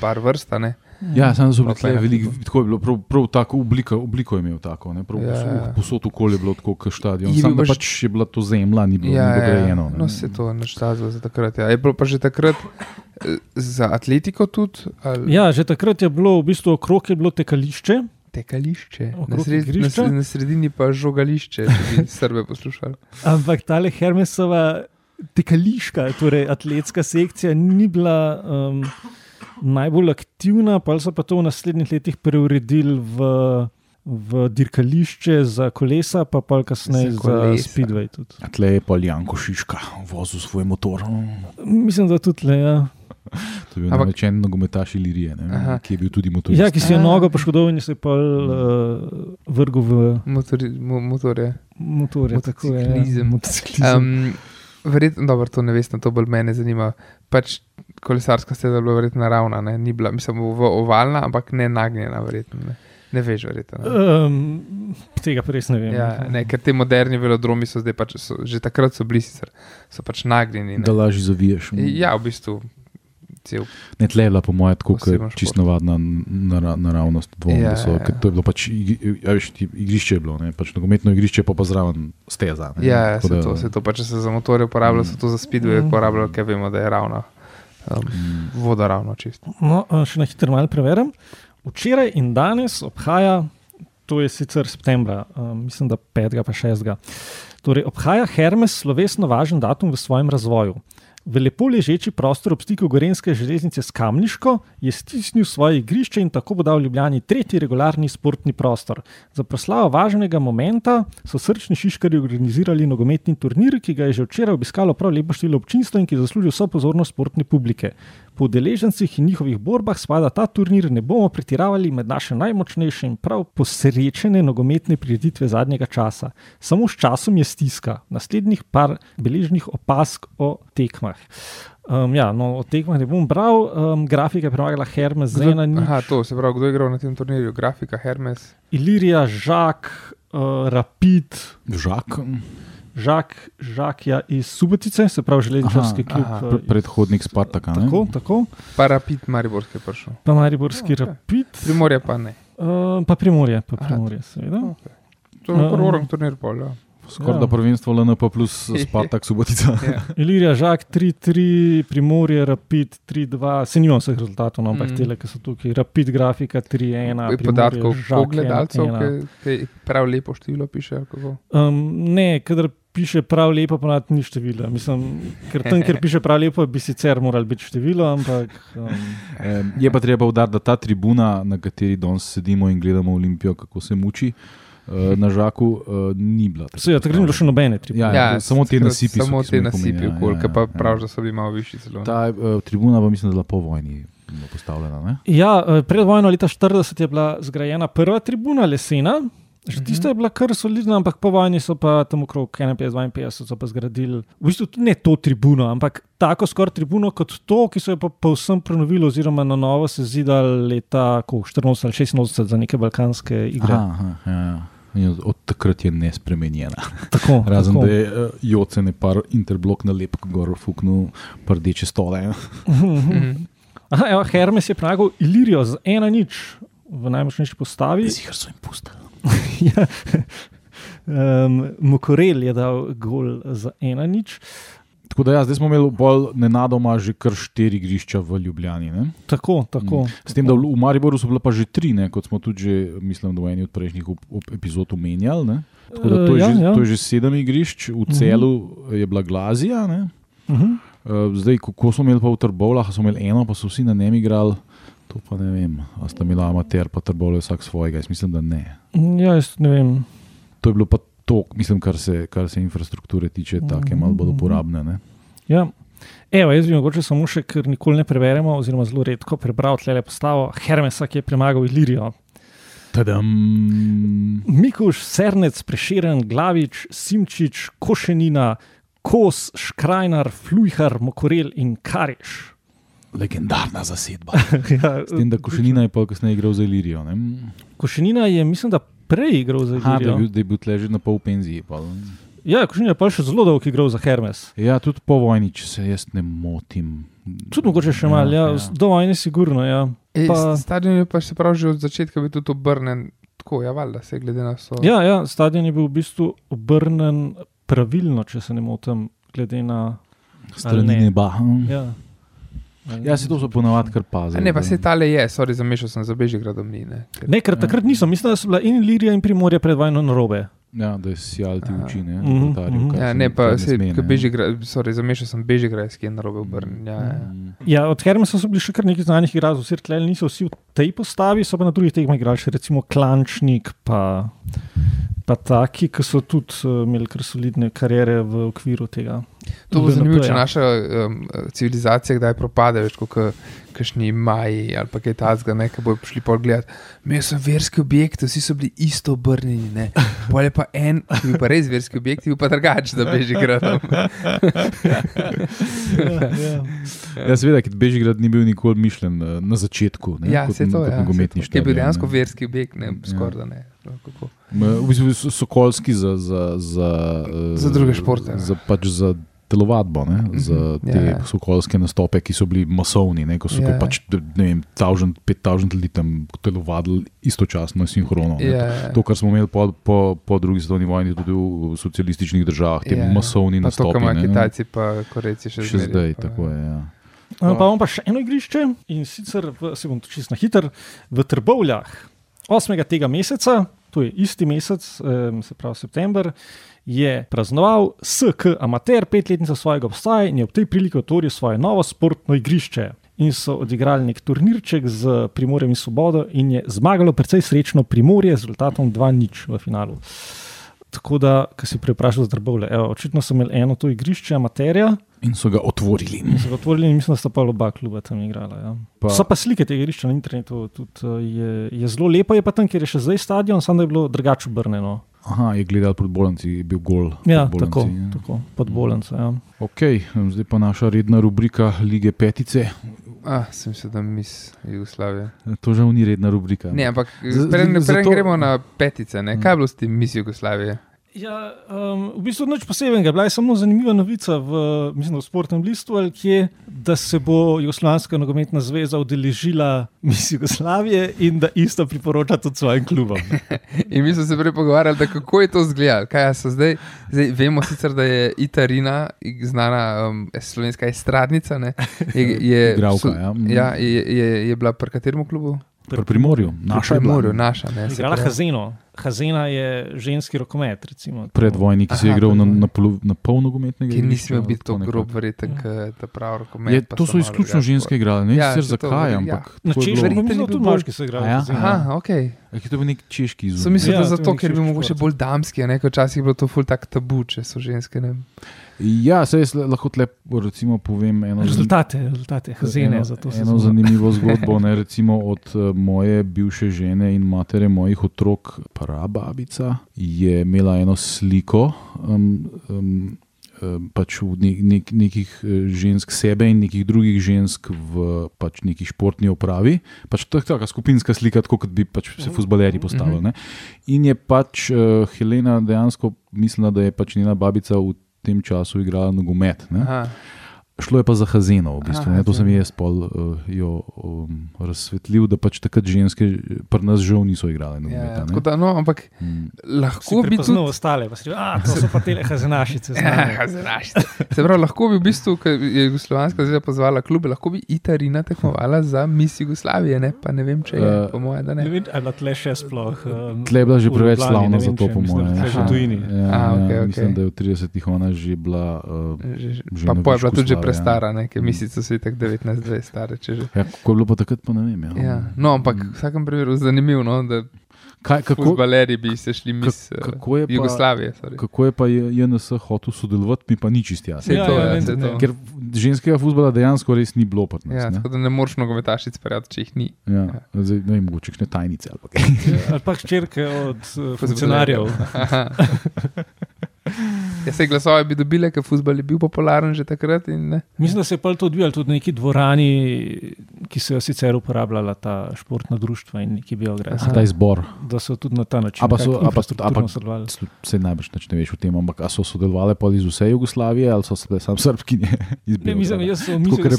Speaker 1: par vrsta, ne.
Speaker 3: Ja, samo so bili veliko,
Speaker 1: hriba.
Speaker 3: tako je bilo, prav, prav tako obliko, obliko je imel tako, ne, prav
Speaker 1: Ja,
Speaker 3: ja,
Speaker 1: ja.
Speaker 3: posod okolje je bilo tako kot stadion.
Speaker 1: Je
Speaker 3: Samo da
Speaker 1: pač-
Speaker 3: je bila to zemlja, ni bilo
Speaker 1: Ja,
Speaker 3: ja,
Speaker 1: ja,
Speaker 3: ne.
Speaker 1: no se to naštazilo za takrat. Ja. Je bilo pa že takrat eh, za atletiko tudi? Ali?
Speaker 2: Ja, že takrat je bilo v bistvu okrog je bilo tekališče.
Speaker 1: Tekališče, na, sred, na, sredini pa žogališče, če bi [laughs] Srbe poslušali.
Speaker 2: Ampak tale Hermesova tekališka, torej atletska sekcija, ni bila um, najbolj aktivna, pa so pa to v naslednjih letih preuredili v, v dirkališče za kolesa, pa pa kasneje
Speaker 1: Za
Speaker 2: za,
Speaker 1: kolesa.
Speaker 2: za Speedway. Tudi.
Speaker 3: A Tle je pa Janko Šiška vozil svoj motor.
Speaker 2: Mislim, da tudi le. Ja.
Speaker 3: To je bil
Speaker 1: Ampak-
Speaker 3: namečen nogometaš Ilirije, ne,
Speaker 1: Aha.
Speaker 3: ki je bil tudi motorist.
Speaker 2: ja, ki si je
Speaker 1: A.
Speaker 2: nogo poškodoval in se je pa uh, vrgel v
Speaker 1: Motori, mo, motorje.
Speaker 2: motorje. tako je, ja.
Speaker 1: Motociklizem. Um, verjetno, dobro, to ne veste, to bolj mene zanima. Pač kolesarska steza bila verjetno naravna, ne? ni bila, mislim, ovalna, ampak ne nagnjena, verjetno. Ne, ne veš, verjetno. Ne?
Speaker 2: Um, tega pa res ne vem.
Speaker 1: Ja, ne, ker te moderni velodromi so zdaj pač, so, že takrat so bili sicer, so pač nagnjeni.
Speaker 3: Da
Speaker 1: Ne?
Speaker 3: lažje zaviješ.
Speaker 1: Ja, v bistvu. Cel,
Speaker 3: Ne, tle je bila, po mojem, tako
Speaker 1: Poseben
Speaker 3: kot čist
Speaker 1: šport.
Speaker 3: navadna nara, naravnost. Dvom,
Speaker 1: Ja,
Speaker 3: ja, so,
Speaker 1: ja, ja.
Speaker 3: to je bilo pač ja, veš, ti- igrišče, je bilo, ne, pač nogometno igrišče, pa pa zraven steza. Ne,
Speaker 1: ja, ja, se to, se to, pa če se za motorje uporablja,
Speaker 3: Mm.
Speaker 1: so to za speedway
Speaker 2: Mm.
Speaker 1: uporabljali, ker vemo, da je ravno. Um, voda ravno čisto.
Speaker 2: No, a, še na hitro malo preverjam. Včeraj in danes obhaja, to je sicer septembra, um, mislim, da 5. pa 6. Torej, obhaja Hermes slovesno važen datum v svojem razvoju. V lepo ležeči prostor ob stiku Gorenske železnice s Kamniško je stisnil svoje igrišče in tako bo dal Ljubljani tretji regularni sportni prostor. Za proslavo važnega momenta so srčni šiškari organizirali nogometni turnir, ki ga je že včeraj obiskalo prav lepo število občinstva in ki zasluži vso pozornost športne publike. Po udeležencih in njihovih borbah spada ta turnir, ne bomo pretiravali med naše najmočnejše in prav posrečene nogometne prireditve zadnjega časa. Samo s časom je stiska, naslednjih par beležnih opask o tekmah. Um, ja, no, o tekmah ne bom bral, um, grafika je premagala Hermes, Zena,
Speaker 1: Aha, to se pravi, kdo je igral na tem turnirju? Grafika, Hermes.
Speaker 2: Ilirija, Žak, uh, Rapid.
Speaker 3: Žak,
Speaker 2: Žak, Žak ja, iz Subotice, se pravi železničarski
Speaker 1: Aha,
Speaker 2: klub.
Speaker 1: aha.
Speaker 2: eh,
Speaker 3: pre, predhodnik Spartaka. ne?
Speaker 2: Tako, tako.
Speaker 1: Pa Rapid Mariborski je prišel.
Speaker 2: Pa Mariborski
Speaker 1: Ok.
Speaker 2: Rapid,
Speaker 1: Primorje pa ne.
Speaker 2: uh, pa Primorje, pa
Speaker 1: Aha.
Speaker 2: Primorje, seveda.
Speaker 1: Okay. To je
Speaker 2: Um,
Speaker 1: prvi orang turnir pol. Ja.
Speaker 3: Skoraj
Speaker 2: Ja.
Speaker 3: da prvenstvo LNP plus [laughs] Spartak Subotica.
Speaker 1: Ja.
Speaker 2: Ilirija, Žak 3-3, Primorje, Rapid 3-2, se nimam vseh rezultatov, no, ampak
Speaker 1: Mm.
Speaker 2: tele, ki so tukaj. Rapid grafika 3-1.
Speaker 1: Je
Speaker 2: Primorje,
Speaker 1: podatkov
Speaker 2: Žak
Speaker 1: gledalcev,
Speaker 2: 1-1.
Speaker 1: ki prav lepo število piše.
Speaker 2: Um, ne, kadar piše prav lepo, pa ni števila. Mislim, ker tam, kjer piše prav lepo, bi sicer moral biti število, ampak. Um,
Speaker 3: Em, Je pa treba udariti, da ta tribuna, na kateri danes sedimo in gledamo Olimpijo, kako se muči. eh, Na žaku uh, ni bila. tako
Speaker 2: so, ja, takrat ni bilo še nobene tribune.
Speaker 3: Ja, ja, samo te nasipi so,
Speaker 1: Samo
Speaker 3: smo
Speaker 1: te nasipi,
Speaker 3: omenili, ja, ja,
Speaker 1: pa
Speaker 3: ja.
Speaker 1: praviš, da so bili malo višji. Celo.
Speaker 3: Ta uh, tribuna pa mislim, da je bila po vojni postavljena. Ne?
Speaker 2: Ja, pred vojno leta 40 je bila zgrajena prva tribuna, lesena. Že tista je bila kar solidna, ampak po vojni so pa tam okrog 51-52 so pa zgradili, v bistvu ne to tribuno, ampak tako skoraj tribuno kot to, ki so jo pa povsem prenovili, oziroma na novo se zidali leta ko, 84 ali 86 za neke balkanske igre.
Speaker 3: Aha, aha, ja, ja. In od, takrat je nespremenjena.
Speaker 2: Tako, [laughs]
Speaker 3: Razen
Speaker 2: tako.
Speaker 3: da je uh, Jocen je par interblok na lep gor fuknil, pa rdeče stole. [laughs]
Speaker 2: Aha, evo, Hermes je premagal Ilirijo z ena nič v najmočnejši postavi.
Speaker 3: Zihr so jim pustili. [laughs]
Speaker 2: ja. um, Mokorel je dal gol za ena nič.
Speaker 3: Tako da ja, zdaj smo imeli bolj nenadoma že kar štiri igrišča v Ljubljani. Ne?
Speaker 2: Tako, tako.
Speaker 3: S tem, da v Mariboru so bila pa že tri, ne? kot smo tudi, že, mislim, v eni od prejšnjih op- op- epizod omenjali. ne. Tako da to, je
Speaker 2: Eh, ja,
Speaker 3: že,
Speaker 2: ja.
Speaker 3: to je že sedem igrišč, v celu je bila Glazija. Ne?
Speaker 2: Uh -huh.
Speaker 3: Uh, zdaj, ko, ko smo imeli pa v Trbovlah, smo imeli eno, pa so vsi na njem igrali. To pa ne vem, ali sta imela amater, pa Trbovle vsak svojega. Jaz mislim, da ne.
Speaker 2: Ja, jaz ne vem.
Speaker 3: To je bilo pa to, mislim, kar se, kar se infrastrukture tiče, take malo bolj uporabne. Ne?
Speaker 2: Ja. Evo, jaz bi mogoče samo še, ker nikoli ne preberemo, oziroma zelo redko prebral tle postavo Hermesa, ki je premagal Ilirijo.
Speaker 3: Tadam.
Speaker 2: Mikuš, Sernec, Preširen, Glavič, Simčič, Košenina, Kos, Škrajnar, Flujhar, Mokorel in Kariš.
Speaker 3: Legendarna zasedba. [laughs]
Speaker 2: ja,
Speaker 3: S tem, da Košenina je pa kasneje igral za Ilirijo. ne?
Speaker 2: Košenina je, mislim, da prej igral za
Speaker 3: Aha, da je
Speaker 2: Ilirijo.
Speaker 3: bil, da je bil tle že na pol penziji. Pa.
Speaker 2: Ja, Košenina je pa še zelo dolgo igral za Hermes.
Speaker 3: Ja, tudi po vojni, če se jaz ne motim.
Speaker 2: Tudi mogoče še malo, ja, ja. do vojne sigurno. Ja.
Speaker 1: Ej,
Speaker 2: Pa-.
Speaker 1: Stadion je pa se pravi že od začetka bil tudi obrnen tako, ja, valjda, se glede na so.
Speaker 2: Ja, ja, stadion je bil v bistvu obrnen pravilno, če se ne motim, glede na.
Speaker 3: Strani
Speaker 2: ne.
Speaker 3: neba. hm.
Speaker 2: Ja,
Speaker 3: Ja, se to so ponavadi kar
Speaker 1: A
Speaker 3: pazi.
Speaker 1: ne, pa se tale je, sorry, zamešal sem za Bežigradom ni. Ne, ker,
Speaker 2: Ne, ker takrat nisem, mislim, da so bila in Ilirija in Primorje pred vojno na robe.
Speaker 3: Ja, da je sijal ti
Speaker 1: Aha.
Speaker 3: oči, ne,
Speaker 2: Mhm, mhm.
Speaker 3: kar
Speaker 1: ja, ne, pa se,
Speaker 3: ne.
Speaker 1: Bežigrad, sorry, zamešal sem Bežigradski in narobe obrnjen. Ja, ja.
Speaker 3: Mm.
Speaker 2: Ja, od Hermesa so bili še kar nekaj znanih igralcev, vsi tleh niso vsi v tej postavi, so pa na drugih tekmah igrali še recimo Klančnik, pa, pa taki, ki so tudi uh, imeli kar solidne kariere v okviru tega.
Speaker 1: To bo zanimivo, če naša um, civilizacija kdaj propade, več kot kakšni maji ali pa kaj takega, ne, ki bojo prišli pol gledati. Mi smo verski objekti, vsi so bili isto obrnjeni. ne. Pol je pa en, ki je pa res verski objekt, bil pa drugačen, da Bežigradom. [laughs]
Speaker 2: ja, ja.
Speaker 3: Ja, seveda, ker Bežigrad ni bil nikoli mišljen eh, na začetku. Ne,
Speaker 1: Ja,
Speaker 3: kot,
Speaker 1: se to
Speaker 3: kot
Speaker 1: je. Ja, je bil dejansko verski objekt, ne,
Speaker 3: Ja.
Speaker 1: skoraj da ne. No,
Speaker 3: V bistvu so Sokolski za, za, za, eh,
Speaker 1: Za druge športe.
Speaker 3: Za, pač za telovadbo, ne?
Speaker 1: Mhm,
Speaker 3: za te
Speaker 1: ja, ja.
Speaker 3: sokolske nastope, ki so bili masovni, ne? ko so
Speaker 1: Ja.
Speaker 3: ja. pač, ne vem, 1000-5000 ljudi tam telovadili istočasno, sinhrono. ne.
Speaker 1: Ja,
Speaker 3: To, kar smo imeli po, po, po drugi svetovni vojni, tudi v socialističnih državah, te
Speaker 1: Ja.
Speaker 3: masovni
Speaker 1: pa to,
Speaker 3: nastopi.
Speaker 1: kar imajo. Kitajci, pa Korejci še,
Speaker 3: Še
Speaker 1: zmeraj,
Speaker 3: zdaj,
Speaker 1: pa,
Speaker 3: tako je. Ja.
Speaker 2: Uh, pa imamo pa še eno igrišče in sicer, v, se bom čisto na hiter, v Trbovljah 8. tega meseca, to je isti mesec, um, se pravi september, je praznoval SK Amater petletnico svojega obstoja in je ob tej priliki otvoril svoje novo sportno igrišče. In so odigrali nek turnirček z Primorjem in Svobodo, in je zmagalo precej srečno Primorje z rezultatom 2-0 v finalu. Tako da, kar si preprašal z Drbovle, evo, očitno so imeli eno to igrišče Amaterja,
Speaker 3: In so ga otvorili.
Speaker 2: In so ga otvorili, in mislim, da sta pa oba kluba tam igrala. Ja.
Speaker 3: Pa-
Speaker 2: so pa slike tega igrišča na internetu, tudi uh, je, je zelo lepo, je pa tam, kjer je še zdaj stadion, samo da je bilo drugače obrnjeno.
Speaker 3: Aha, je gledal proti Bolanci, je bil gol.
Speaker 2: Ja,
Speaker 3: proti
Speaker 2: tako,
Speaker 3: Bolanci, ja.
Speaker 2: tako pod Bolenco. Ja.
Speaker 3: Ok, zdaj pa naša redna rubrika Lige Petice.
Speaker 1: Ah, sem se da mis Jugoslavije.
Speaker 3: To žal ni redna rubrika.
Speaker 1: Ne, ampak preden
Speaker 3: z-
Speaker 1: preden
Speaker 3: zato-
Speaker 1: gremo na petice, ne, kaj je bilo s tem mis Jugoslavije?
Speaker 2: Ja, um, v bistvu nič posebnega. Bila je samo zanimiva novica v, mislim, v sportnem listu, ali kje, da se bo Jugoslovanska nogometna zveza udeležila mis Jugoslavije in da isto priporoča tudi svojim klubom. [laughs]
Speaker 1: In mi smo se prej pogovarjali, da kako je to izgledalo. Kaj so zdaj? zdaj? Vemo sicer, da je Itarina, znana um, slovenska estradnica, ne, je, je, [laughs]
Speaker 3: Igralka,
Speaker 1: so-
Speaker 3: ja. Mhm.
Speaker 1: ja, je, je, je bila pri katerem klubu?
Speaker 3: Pri Primorju, naša
Speaker 1: pri. Primorju, naša. Ne,
Speaker 2: Igrala. Hazeno. Hazena je ženski rokomet. Recimo.
Speaker 3: Predvojni, ki se je igral na, na, pol, na pol nogometnega.
Speaker 1: Ki ni
Speaker 3: igrišča,
Speaker 1: smel biti
Speaker 3: tako
Speaker 1: grob, verjeten, kot ta pravi rokomet.
Speaker 3: Je, to so izključno ženske igrale, ne
Speaker 1: Ja,
Speaker 3: sicer zakaj,
Speaker 1: verjetno,
Speaker 3: ampak
Speaker 2: Na
Speaker 3: tako je bilo.
Speaker 1: bil
Speaker 2: tudi moški so igrali.
Speaker 3: A ja?
Speaker 1: Aha, ok.
Speaker 3: Je to bil nek češki izum.
Speaker 1: So mislili,
Speaker 2: Ja,
Speaker 1: da zato, ker bi
Speaker 2: češki
Speaker 1: mogoče bolj damski, a ne, kot včasih je bilo to ful tak tabu, če so ženske. Ne.
Speaker 3: Ja, se jaz lahko tle recimo povem eno
Speaker 2: Rezultate, rezultate, hazene.
Speaker 3: eno,
Speaker 2: zato se
Speaker 3: eno zanimivo [laughs] zgodbo. Ne, recimo od eh, moje bivše žene in matere mojih otrok, prababica, je imela eno sliko. Um, um, Pač nek, nek, nekih eh, žensk sebe in nekih drugih žensk v pač neki športni opravi. Pač taka skupinska slika, tako kot bi pač se futbaleri postavili. ne. In je pač uh, Helena dejansko mislila, da je pač njena babica v tem času igrala nogomet. ne. Šlo je pa za Hazeno, v bistvu.
Speaker 1: Aha,
Speaker 3: Ne, to sem jaz pol uh, jo um, razsvetlil, da pač takrat ženske pri nas žal niso igrale
Speaker 1: Ja, tako da, no, ampak
Speaker 3: Mm.
Speaker 1: lahko bi tudi.
Speaker 2: Ostale, pa si rekel, a to so pa te hazenašice. [laughs]
Speaker 1: Ja, zarašite. Se pravi, lahko bi v bistvu, ker je Jugoslovanska zveza pozvala klube, lahko bi Itarina tekmovala za mis Jugoslavije, ne? pa ne vem, če je,
Speaker 3: Eh,
Speaker 1: po mojem, da
Speaker 2: Ne
Speaker 1: ne.
Speaker 2: vem, ali tle še sploh. Um,
Speaker 3: Tle je bila že preveč slavna za to, po
Speaker 2: mislim,
Speaker 3: mojem.
Speaker 2: da je še
Speaker 1: Aha.
Speaker 2: v tujini.
Speaker 3: Ja,
Speaker 1: A,
Speaker 3: ja,
Speaker 1: okej,
Speaker 3: Mislim, da je v 30-ih ona že bila. Uh,
Speaker 1: Že, že,
Speaker 3: Že
Speaker 1: pa je bila tudi že prestara, ne? ker
Speaker 3: Mm.
Speaker 1: misice so itak 19-20 stare.
Speaker 3: Ja, kako je bilo pa takrat, pa ne vem. Ja.
Speaker 1: Ja. No, ampak v vsakem primeru zanimivo, no, da
Speaker 3: Kaj, kako,
Speaker 1: Futbaleri bi se šli mis eh,
Speaker 3: kako je pa-
Speaker 1: Jugoslavije. sorry.
Speaker 3: kako je pa JNS hotel sodelovati, mi pa ni čist jasno.
Speaker 2: Ja,
Speaker 1: to,
Speaker 2: ja,
Speaker 1: ja, saj
Speaker 2: da
Speaker 1: to.
Speaker 2: ne.
Speaker 3: Ker ženskega futbola dejansko res ni bilo pri nas.
Speaker 1: Ja,
Speaker 3: ne.
Speaker 1: tako da ne moreš nogometašic spraviti, če jih ni.
Speaker 3: Ja, zdaj, ne vem, mogoče kakšne tajnice ali pa kaj.
Speaker 2: Ali pa hčerke od uh, funkcionarjev. [laughs] [laughs]
Speaker 1: Ja, se glasove bi dobile, ker futbol je bil popularen že takrat. in ne.
Speaker 2: Mislim, da se je pol to odvijalo tudi v neki dvorani, ki so jo sicer uporabljala ta športna društva in neki biografski.
Speaker 3: Ta izbor.
Speaker 2: Da so tudi na ta način
Speaker 3: A pa so-
Speaker 2: nekako
Speaker 3: a pa-
Speaker 2: infrastrukturno
Speaker 3: a pa-
Speaker 2: sodelovali.
Speaker 3: Se najbrž ne veš o tem, ampak so sodelovali pa iz vse Jugoslavije ali so se samo srbkinje [laughs] iz
Speaker 2: Ne, mislim, jaz sem mislil, da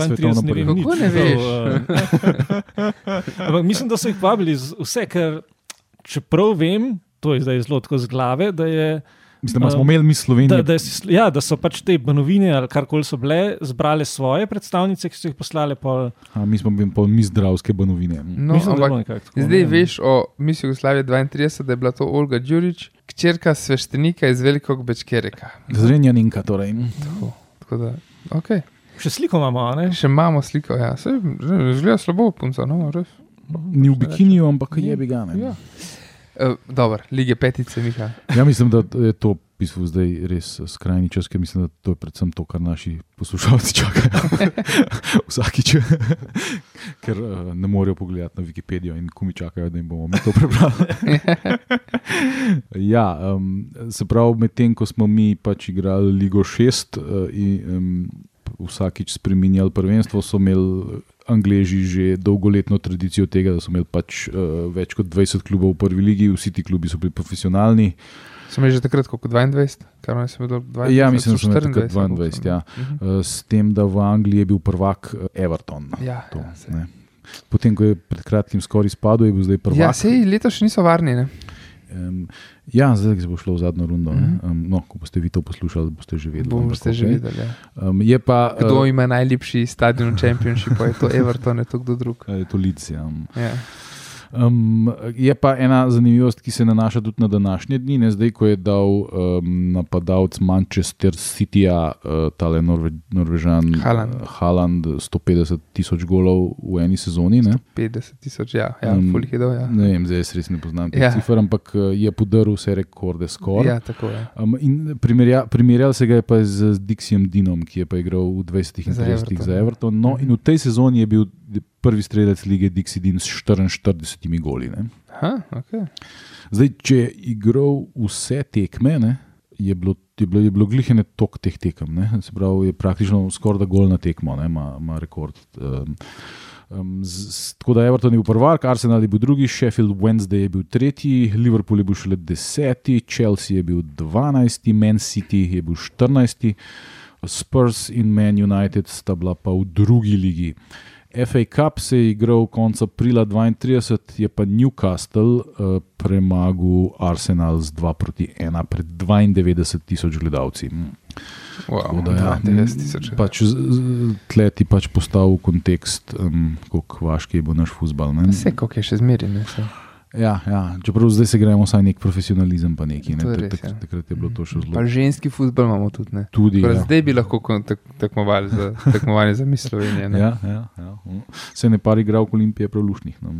Speaker 3: svetovno
Speaker 2: ne vem
Speaker 1: prvenstvo.
Speaker 2: nič.
Speaker 1: Kako ne veš?
Speaker 2: Uh, [laughs] Ampak mislim, da so jih vabili vse, ker čeprav vem, to je zdaj zelo tako z glave, da je.
Speaker 3: Mislim, da smo imeli mi
Speaker 2: Da,
Speaker 3: Slovenijo.
Speaker 2: da, si- ja, da so pač te banovine ali karkoli so bile, zbrali svoje predstavnice, ki so jih poslali. Pol,
Speaker 3: A, mi smo bili pa mi zdravske banovine.
Speaker 1: No,
Speaker 2: mislim, da
Speaker 1: ampak
Speaker 2: nekako tako,
Speaker 1: zdaj
Speaker 2: ne.
Speaker 1: veš o misiji Jugoslavije 32, da je bila to Olga Đurič, kčerka sveštenika iz Velikog Bečkereka.
Speaker 3: Zrenjaninka torej.
Speaker 1: Tako, tako da, okay.
Speaker 2: Še sliko imamo, a ne?
Speaker 1: Še imamo sliko, ja. se zgleda slabo, punca, no, res.
Speaker 3: Ni v bikiniju, ampak je bi ga.
Speaker 1: Ja. Uh, Dobro, lige petice, Miha.
Speaker 3: Ja, mislim, da je to v bistvu zdaj res skrajni čas, ker mislim, da to je predvsem to, kar naši poslušalci [laughs] čakajo. [laughs] Vsakič, [laughs] ker uh, ne morejo pogledati na Wikipedijo in ko mi čakajo, da jim bomo mi to prebrali. ja, um, se pravi, medtem ko smo mi pač igrali Ligo 6 uh, in um, vsakič spremenjali prvenstvo, so imeli. Angleži že dolgoletno tradicijo tega, da so imeli pač uh, več kot 20 klubov v prvi ligi, vsi ti klubi so bili profesionalni.
Speaker 1: Sem že takrat, kot 22, kar naj se bilo 22.
Speaker 3: Ja, mislim, da imeli takrat
Speaker 1: 24,
Speaker 3: 22, ja.
Speaker 1: Mhm.
Speaker 3: Uh, S tem, da v Angliji je bil prvak uh, Everton.
Speaker 1: Ja,
Speaker 3: To,
Speaker 1: ja.
Speaker 3: Potem, ko je pred kratkim skoraj izpadel, je bil zdaj prvak.
Speaker 1: ja, sej letos še niso varni. Ne?
Speaker 3: Um, ja, zdaj se bo šlo v zadnjo rundo. Mm. Um, no, ko boste vi to poslušali, boste že vedeli.
Speaker 1: Bomo
Speaker 3: ampak
Speaker 1: ste že videli. Ja.
Speaker 3: Um, je pa.
Speaker 1: Kdo
Speaker 3: uh,
Speaker 1: ima najlepši stadion v Championshipu, je to Everton, je to kdo drug. [laughs]
Speaker 3: je to Lic. Ja.
Speaker 1: Ja.
Speaker 3: Um, je pa ena zanimivost, ki se nanaša tudi na današnje dni. Ne? Zdaj, ko je dal um, napadalec Manchester Cityja, uh, tale Norve, Norvežan
Speaker 1: Haaland.
Speaker 3: uh, Haaland, 150 tisoč golov v eni sezoni. Ne?
Speaker 1: 50 tisoč, ja, ja
Speaker 3: Um,
Speaker 1: fulih je dol. Ja.
Speaker 3: Ne vem, zdaj jaz res ne poznam teh
Speaker 1: Ja.
Speaker 3: cifr, ampak uh, je podaril vse rekorde skoraj.
Speaker 1: ja, tako je.
Speaker 3: Um, in primerja, primerjal se ga je pa z Dixijem Dinom, ki je pa igral v 20 in
Speaker 1: Za
Speaker 3: 30
Speaker 1: Everton.
Speaker 3: za Everton. No, in v tej sezoni je bil prvi strelec lige Dixie Din s 44 goli. Ne.
Speaker 1: Aha, okay.
Speaker 3: Zdaj, če je igral vse tekme, ne, je bilo. Je bilo, je bilo glihene tok teh tekem, ne? se pravi, je praktično skoraj da gol na tekmo, ima rekord. Um, um, z, z, tako da Everton je bil prvak, Arsenal je bil drugi, Sheffield Wednesday je bil tretji, Liverpool je bil šele deseti, Chelsea je bil dvanajsti, Man City je bil štirinajsti, Spurs in Man United sta bila pa v drugi ligi. FA Cup se je igral konec aprila 32, je pa Newcastle uh, premagal Arsenal z 2 proti 1 pred 92 tisoč gledalci. Mm.
Speaker 1: wow,
Speaker 3: da, ja,
Speaker 1: 90 tisoč.
Speaker 3: Pač, z- z- tle ti pač postavil kontekst, um, kako vaški je bil naš futbal. ne.
Speaker 1: Vse, koliko je še zmerjen.
Speaker 3: Ja, ja, čeprav zdaj se gremo vsaj nek profesionalizem, pa neki. Ne?
Speaker 1: Je res,
Speaker 3: tak-
Speaker 1: ja.
Speaker 3: Takrat je bilo to še
Speaker 1: Pa
Speaker 3: zelo.
Speaker 1: ženski futbol imamo tudi. Ne?
Speaker 3: Tudi,
Speaker 1: Torej,
Speaker 3: ja.
Speaker 1: Zdaj bi lahko tek, tekmovali za [laughs] tekmovanje za mis Slovenije. ne.
Speaker 3: Ja, ja, ja. Se ne par igral v Olimpiji, prav lušnih. No.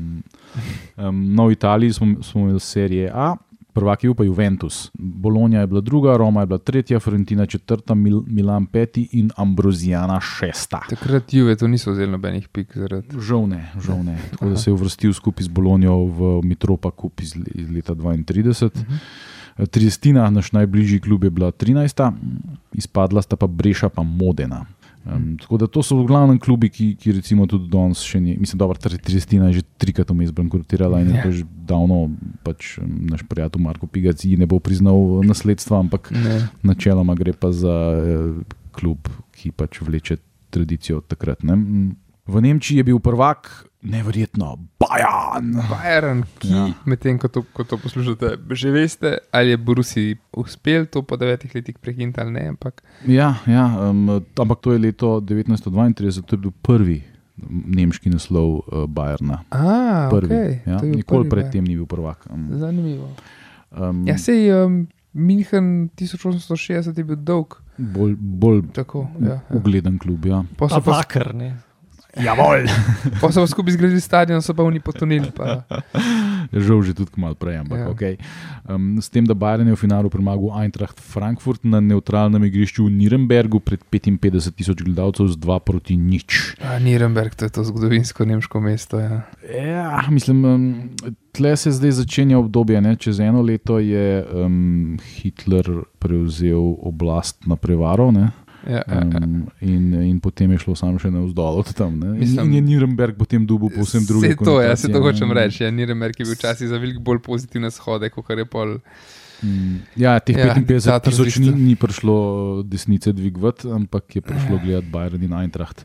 Speaker 3: Um, no, v Italiji smo, smo imeli serije A, prvak je bil pa Juventus. Bologna je bila druga, Roma je bila tretja, Fiorentina četrta, Mil, Milan peti in Ambrozijana šesta.
Speaker 1: Takrat Juve to niso vzeli nobenih pik zaradi.
Speaker 3: Žal ne, žal ne. [laughs] Tako da se je uvrstil skupaj z Bologno v Mitropa Kup iz, iz leta 32.
Speaker 1: Mhm.
Speaker 3: Triestina, naš najbližji klub, je bila 13, izpadla sta pa Breša pa Modena. Um, tako da to so v glavnem klubi, ki, ki recimo tudi danes še ni. Mislim, da je Triestina že trikrat vmes bankrotirala in je
Speaker 1: Ja.
Speaker 3: to že davno pač naš prijatelj Marko Pigac ji ne bo priznal nasledstva, ampak
Speaker 1: Ne.
Speaker 3: načeloma gre pa za eh, klub, ki pač vleče tradicijo od takrat. Ne? Mm. V Nemčiji je bil prvak, neverjetno, Bajan.
Speaker 1: Bayern, ki
Speaker 3: Ja.
Speaker 1: medtem ko, to- ko to poslušate, že veste, ali je Borusi uspel to po devetih letih prekiniti ali ne. Ampak
Speaker 3: Ja, ja um, ampak to je leto 1932, to je bil prvi nemški naslov uh, Bajerna.
Speaker 1: A,
Speaker 3: Prvi.
Speaker 1: okay.
Speaker 3: ja.
Speaker 1: to je bil
Speaker 3: Nikoli predtem ni bil prvak. Um,
Speaker 1: Zanimivo.
Speaker 3: um,
Speaker 1: Ja, sej um, München 1860 je bil dolg.
Speaker 3: bolj bolj
Speaker 1: Tako, ja, ja.
Speaker 3: ugleden klub. Ja.
Speaker 1: Pa
Speaker 2: Pa
Speaker 1: so pa
Speaker 2: vakar, ne.
Speaker 3: Javol! [laughs]
Speaker 1: Pa so pa skupaj zgradili stadion, so pa oni potonili. Pa. [laughs]
Speaker 3: Žal že tudi malo prej, ampak
Speaker 1: Ja.
Speaker 3: okay. um, s tem, da Bayern je v finalu premagal Eintracht Frankfurt na neutralnem igrišču v Nürnbergu pred 55 tisoč gledalcev z 2 proti nič.
Speaker 1: A, Niremberg, to je to zgodovinsko nemško mesto. Ja.
Speaker 3: Ja, mislim, um, tle se zdaj začenja obdobje. Ne? Čez eno leto je um, Hitler prevzel oblast na prevaro. Ne?
Speaker 1: Ja, ja, ja.
Speaker 3: Um, in, in potem je šlo samo še navzdol od tam. Ne?
Speaker 1: Mislim-
Speaker 3: in, in je Nürnberg potem dobil povsem druge.
Speaker 1: Vse to, ja, se to hočem reči. Ja, Niremberg je bil včasih za veliko bolj pozitivne shode, kot je pol.
Speaker 3: Mm, Ja, teh
Speaker 1: Ja,
Speaker 3: 55
Speaker 1: diktator
Speaker 3: tisoč ni, ni prišlo desnice dvigovati, ampak je prišlo
Speaker 1: Ja.
Speaker 3: gledati Bayern in Eintracht.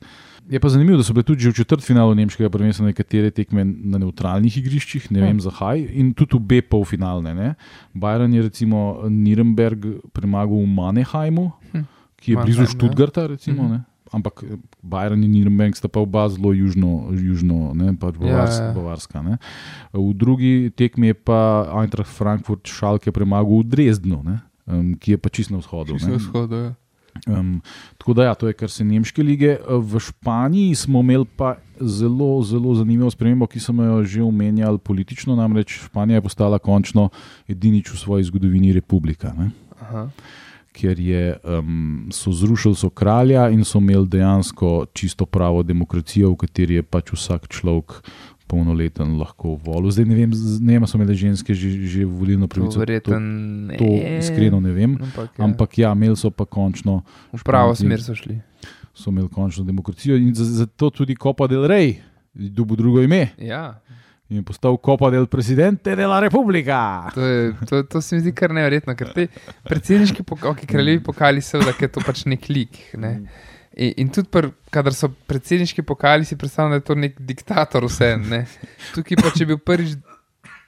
Speaker 3: Je pa zanimivo, da so bile tudi že v četrtfinalu nemškega prvenstva nekatere tekme na neutralnih igriščih, ne vem zakaj, in tudi obe polfinalne. Ne? Bayern je recimo Nürnberg premagal v Mannheimu. Ki je blizu. Študgarta, recimo.
Speaker 1: Mhm.
Speaker 3: ne. Ampak eh, Bayern in Nürnberg sta pa oba zelo južno, južno ne, pač
Speaker 1: Ja,
Speaker 3: ja,
Speaker 1: ja.
Speaker 3: ja. bavarska. Ne. V drugi tekmi je pa Eintracht Frankfurt šalke premagal v Dresdnu, ne, um, ki je pa čisto na vzhodu.
Speaker 1: Čisto
Speaker 3: ne.
Speaker 1: na vzhodu. Ja.
Speaker 3: Um, tako da, ja, to je kar se nemške lige. V Španiji smo imeli pa zelo, zelo zanimivo spremembo, ki smo jo že omenjali politično. Namreč Španija je postala končno edinič v svoji zgodovini republika. Ne?
Speaker 1: Aha.
Speaker 3: Ker je, um, so zrušili so kralja in so imeli dejansko čisto pravo demokracijo, v kateri je pač vsak človek polnoleten lahko volil. Zdaj ne vem, ne vem, so imeli ženske že, že volilno
Speaker 1: To
Speaker 3: pravico.
Speaker 1: verjetno
Speaker 3: to, to iskreno ne vem.
Speaker 1: Ampak, ja.
Speaker 3: Ampak ja, imeli so pa končno
Speaker 1: v pravo smer so šli.
Speaker 3: so imeli končno demokracijo in za- zato tudi Copa del Rey, dobil drugo ime
Speaker 1: Ja,
Speaker 3: in postal Copa del Presidente de la Repubblica.
Speaker 1: to, je, to, to se mi zdi kar neverjetno, ker te predsedniški pokali, kraljevi pokali, seveda, ker je to pač nek lik. Ne? In, in tudi, pr, kadar so predsedniški pokali, si predstavljam, da je to nek diktator, vse. Ne? Tukaj pa, če bi bil prvič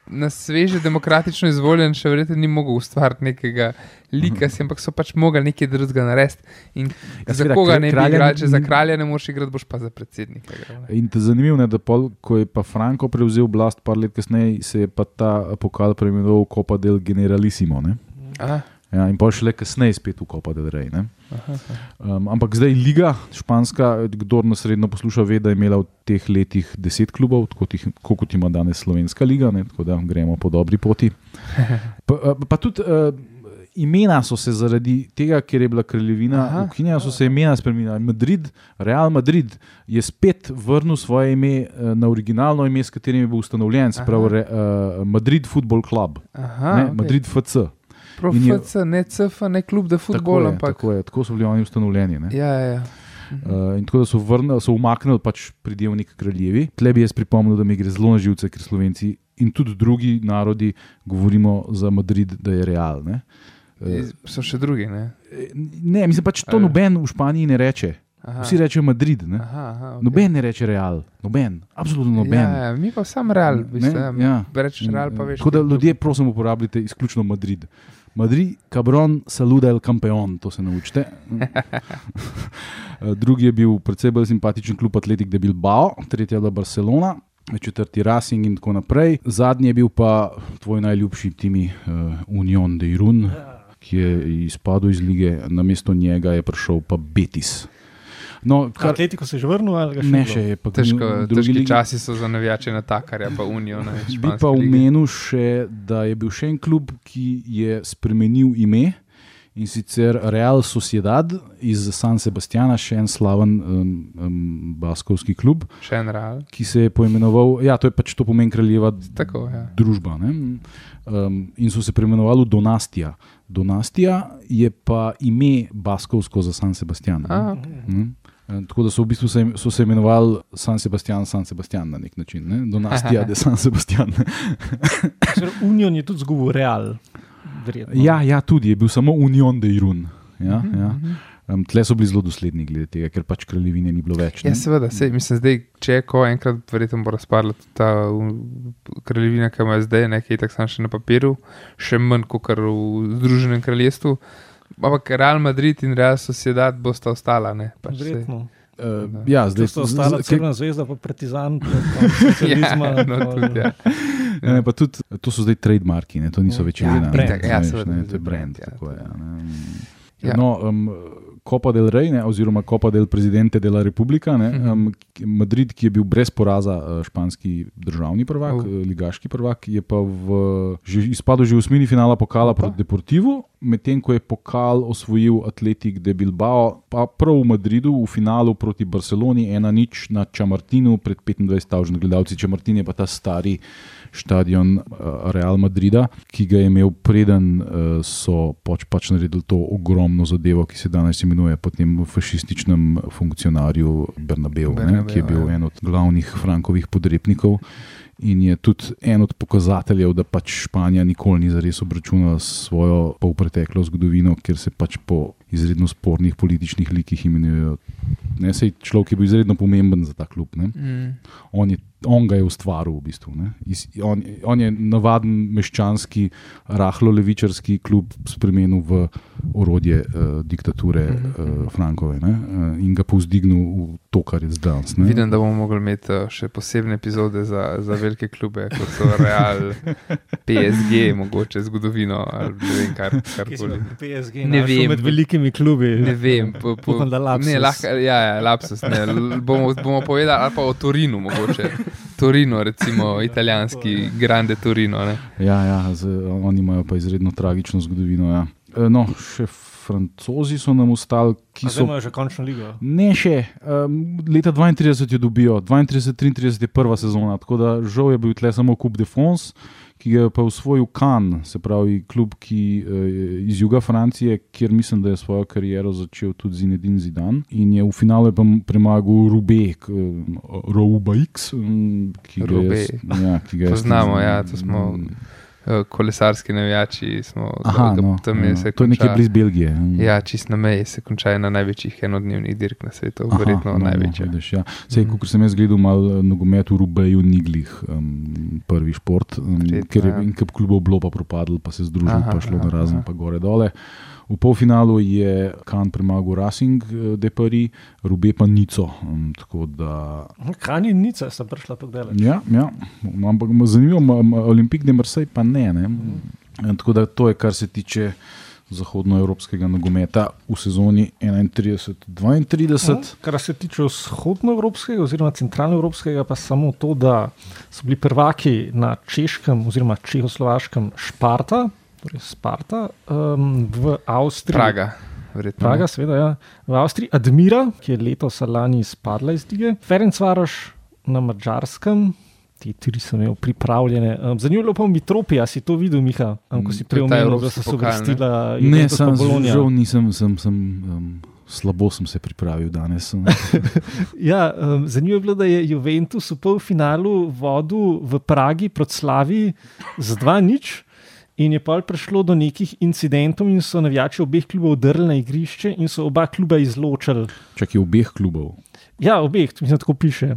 Speaker 1: na sveže demokratično izvoljen, še verjetno ni mogel ustvariti nekega lika, si, ampak so pač mogli nekaj drugega narediti. In
Speaker 3: Ja,
Speaker 1: za koga ne bi
Speaker 3: kralja
Speaker 1: igrali, če za kralja ne moreš igrati, boš pa za predsednika. igral.
Speaker 3: In te zanimivo je, da pol, ko je pa Franco prevzel oblast, par let kasneje, se je pa ta pokal preimenoval Copa del Generalissimo. Ne?
Speaker 1: Aha,
Speaker 3: Ja, in pa šele kasneje spet v Copa del Rey. Um, ampak zdaj liga, španska, kdo nas redno posluša, ve, da je imela v teh letih deset klubov, tako tih- kot ima danes slovenska liga, ne? tako da gremo po dobri poti. [laughs] Pa, eh, pa tudi uh, imena so se zaradi tega, ker je bila kraljevina ukinjena, so se imena spremenila. Madrid, Real Madrid je spet vrnil svoje ime eh, na originalno ime, s katerim je bil ustanovljen, se pravi. Re, uh, Madrid Football Club,
Speaker 1: Aha,
Speaker 3: ne,
Speaker 1: okej.
Speaker 3: Madrid FC.
Speaker 1: Prav
Speaker 3: in je-
Speaker 1: FC, ne CF, ne klub za
Speaker 3: Tako
Speaker 1: futbol,
Speaker 3: je,
Speaker 1: ampak.
Speaker 3: tako, je, tako so bili oni ustanovljeni. Ne.
Speaker 1: Ja, ja, ja.
Speaker 3: Uh, in tako da so, vrnili, so umaknili pač pridevnik kraljevi. Tle bi jaz pripomnil, da mi gre zelo na živce, ker Slovenci in tudi drugi narodi govorimo za Madrid, da je real. Ne, uh,
Speaker 1: So še drugi, ne?
Speaker 3: ne mislim pač to
Speaker 1: ja.
Speaker 3: noben v Španiji ne reče.
Speaker 1: Aha.
Speaker 3: Vsi rečejo Madrid. Ne?
Speaker 1: Aha, aha, okay.
Speaker 3: Noben ne reče real, noben, absolutno noben.
Speaker 1: Ja, ja, mi pa sam real, bistvu,
Speaker 3: Ne,
Speaker 1: ja. Rečeš real, veš.
Speaker 3: Tako da
Speaker 1: je
Speaker 3: ljudje, prosim, uporabljate izključno Madrid. Madrid, cabron, saluda el campeon, to se naučite. Eh, [laughs] Drugi je bil predvsej bolj simpatičen klub Atletik de Bilbao, tretji je bila Barcelona, četrti Racing in tako naprej. Zadnji je bil pa tvoj najljubši timi uh, Union de Irun, ki je izpadel iz lige, na mesto njega je prišel pa Betis. No, kar,
Speaker 2: Atletiko se je že vrnil ali ga še
Speaker 3: ne še je pa
Speaker 1: Težko, težki
Speaker 3: ligi-
Speaker 1: časi so za navijače na takarja, pa Unijo. Ne,
Speaker 3: Bi pa omenil še, da je bil še en klub, ki je spremenil ime in sicer Real Sociedad iz San Sebastiana, še en slaven um, um, baskovski klub,
Speaker 1: Še en real.
Speaker 3: ki se je poimenoval, ja, to je pač to pomeni kraljeva
Speaker 1: Tako, ja.
Speaker 3: družba. Ne? Um, in so se preimenovali v Donastija. Donastija je pa ime baskovsko za San Sebastian.
Speaker 1: A, okay.
Speaker 3: Mm. Eh, Tako da so v bistvu se, so se imenovali San Sebastian, San Sebastian na nek način, ne? Donastija de San Sebastian. [laughs]
Speaker 2: Torej, Union je tudi zgubil Real. Verjetno.
Speaker 3: Ja, ja, tudi je bil samo Union de Irun. Ja,
Speaker 1: Mhm,
Speaker 3: ja.
Speaker 1: mhm.
Speaker 3: Um, tle so bili zelo dosledni glede tega, ker pač kraljevine ni bilo več. ne.
Speaker 1: Ja, seveda, sej, mislim, zdaj, če je ko enkrat, verjetno bo razpadla ta kraljevina, ki ima zdaj, nekaj tako samo še na papiru, še manj kot v Združenem kraljestvu. Ampak Real Madrid in Real Sociedad bosta ostala. Ne, pač.
Speaker 2: Verjetno.
Speaker 3: Uh, ja,
Speaker 2: Zdaj sta ostala Crvena zvezda, pa Partizan, pa konec [laughs] socializma.
Speaker 1: ja, no,
Speaker 2: pa-
Speaker 1: tudi, ja.
Speaker 3: Ne, ne, pa tudi, to so zdaj trademarki, ne, to niso več
Speaker 2: Ja,
Speaker 3: imena.
Speaker 2: brand.
Speaker 3: ne,
Speaker 1: Ja, seveda,
Speaker 3: ne, to je brand.
Speaker 1: ja,
Speaker 3: tako ja, ne.
Speaker 1: Ja.
Speaker 3: No, um, Copa del Rey, ne, oziroma Copa del Presidente de la Republika. Ne, um, Madrid, ki je bil brez poraza uh, španski državni prvak, uh. ligaški prvak, je pa v, že, izpadel že v osmini finala pokala proti Deportivu, medtem ko je pokal osvojil Atletik de Bilbao, pa prav v Madridu v finalu proti Barceloni, ena nič na Čamartinu pred 25.000 gledalci. Čamartin je pa ta stari stadion uh, Real Madrida, ki ga je imel preden uh, so pač, pač naredili to ogromno zadevo, ki se danes imenuje po tem fašističnem funkcionarju Bernabeu, ne,
Speaker 1: Bernabeu,
Speaker 3: ki je bil
Speaker 1: ja.
Speaker 3: en od glavnih Frankovih podrepnikov. In je tudi en od pokazateljev, da pač Španija nikoli ni zares obračunala s svojo polpreteklo zgodovino, ker se pač po izredno spornih političnih likih imenujejo. Ne, sej človek je bil izredno pomemben za ta klub. Ne.
Speaker 1: Mm.
Speaker 3: On, je, on ga je ustvaril, v bistvu. ne. Iz, on, on je navaden meščanski, rahlo levičarski klub spremenil v orodje uh, diktature uh, Frankove ne, uh, in ga povzdignil v to, kar je zdaj. ne.
Speaker 1: Vidim, da bomo mogli imeti še posebne epizode za, za velike klube, kot so Real, [laughs] PSG, mogoče zgodovino ali ne vem, kar, karkoli.
Speaker 2: PSG
Speaker 1: Ne vem.
Speaker 2: med velikimi klubi.
Speaker 1: Ne vem, po, po,
Speaker 2: Upam, da lapsus.
Speaker 1: ne, lahko, ja, ja, lapsus. Ne, bomo, bomo povedali, ali pa o Torinu, mogoče. Torino, recimo, italijanski, grande Torino. Ne.
Speaker 3: Ja, ja z, oni imajo pa izredno tragično zgodovino. Ja. E, No, še francozi so nam ostali, ki
Speaker 2: Zdaj
Speaker 3: so.
Speaker 2: imajo že končno ligo.
Speaker 3: Ne še, um, leta 32 jo dobijo, 32-33 je prva sezona, tako da žal je bil tle samo Kup de France, ki ga je pa usvojil Kan, se pravi klub ki, uh, iz juga Francije, kjer mislim, da je svojo kariero začel tudi Zinedine Zidan. In je v finalu je pa premagal Rubek, uh, Rouba X, ki ga jaz, ja, ki ga jaz
Speaker 1: Poznamo, ja, to smo- Eh, Kolesarski navijači smo
Speaker 3: Aha,
Speaker 1: ga-
Speaker 3: no,
Speaker 1: tam je
Speaker 3: ja,
Speaker 1: se
Speaker 3: to je nekje
Speaker 1: konča-
Speaker 3: blizu Belgije. mm.
Speaker 1: Ja, čist na meji se konča ena največjih enodnevnih dirk na svetu,
Speaker 3: Aha,
Speaker 1: verjetno
Speaker 3: no, no,
Speaker 1: največja.
Speaker 3: vidiš, ja. Sej, mm. Kot sem jaz gledal, malo nogomet v Rubeju, Niglih, um, prvi šport, um,
Speaker 1: Verjetno,
Speaker 3: ker je
Speaker 1: ja.
Speaker 3: en kup klubov bilo pa propadlo, pa se združili,
Speaker 1: Aha,
Speaker 3: pa šlo
Speaker 1: aha,
Speaker 3: na razen,
Speaker 1: aha.
Speaker 3: pa gore dole. V polfinalu je Kan premagal Racing eh, de Paris, Rube pa Nico. Tako da,
Speaker 2: Kaj ni nica, sem prišla daleč.
Speaker 3: ja, ja, ampak zanimivo, Olimpik de Marseille pa ne. ne. Eh, Tako da to je, kar se tiče zahodnoevropskega nogometa v sezoni 31-32.
Speaker 2: Kar se tiče vzhodnoevropskega oziroma centralnoevropskega, pa samo to, da so bili prvaki na češkem oziroma čehoslovaškem Šparta, torej Sparta, um, v Avstriji.
Speaker 1: Praga, verjetno.
Speaker 2: Praga, seveda, ja. V Avstriji Admira, ki je letos lani izpadla iz lige, Ferencvaroš na Mačarskem. Ti tri so imeli pripravljene. Um, Zanimivo pa mi tropija, si to videl, Miha, um, ko si
Speaker 1: To je ta
Speaker 2: preomenil, da so se
Speaker 1: ne?
Speaker 2: uvrstila
Speaker 3: Ne,
Speaker 2: Juventus pa
Speaker 3: sem,
Speaker 2: Bologna.
Speaker 3: žal nisem, sem, sem, um, slabo sem se pripravil danes. [laughs]
Speaker 2: Ja, um, zanimivo je bilo, da je Juventus v polfinalu vodil v Pragi proti Slavi z 2-0. In je pa prišlo do nekih incidentov, in so navijači obeh klubov drli na igrišče, in so oba kluba izločili.
Speaker 3: Čak je obeh klubov.
Speaker 2: Ja, obeh, mislim, tako piše.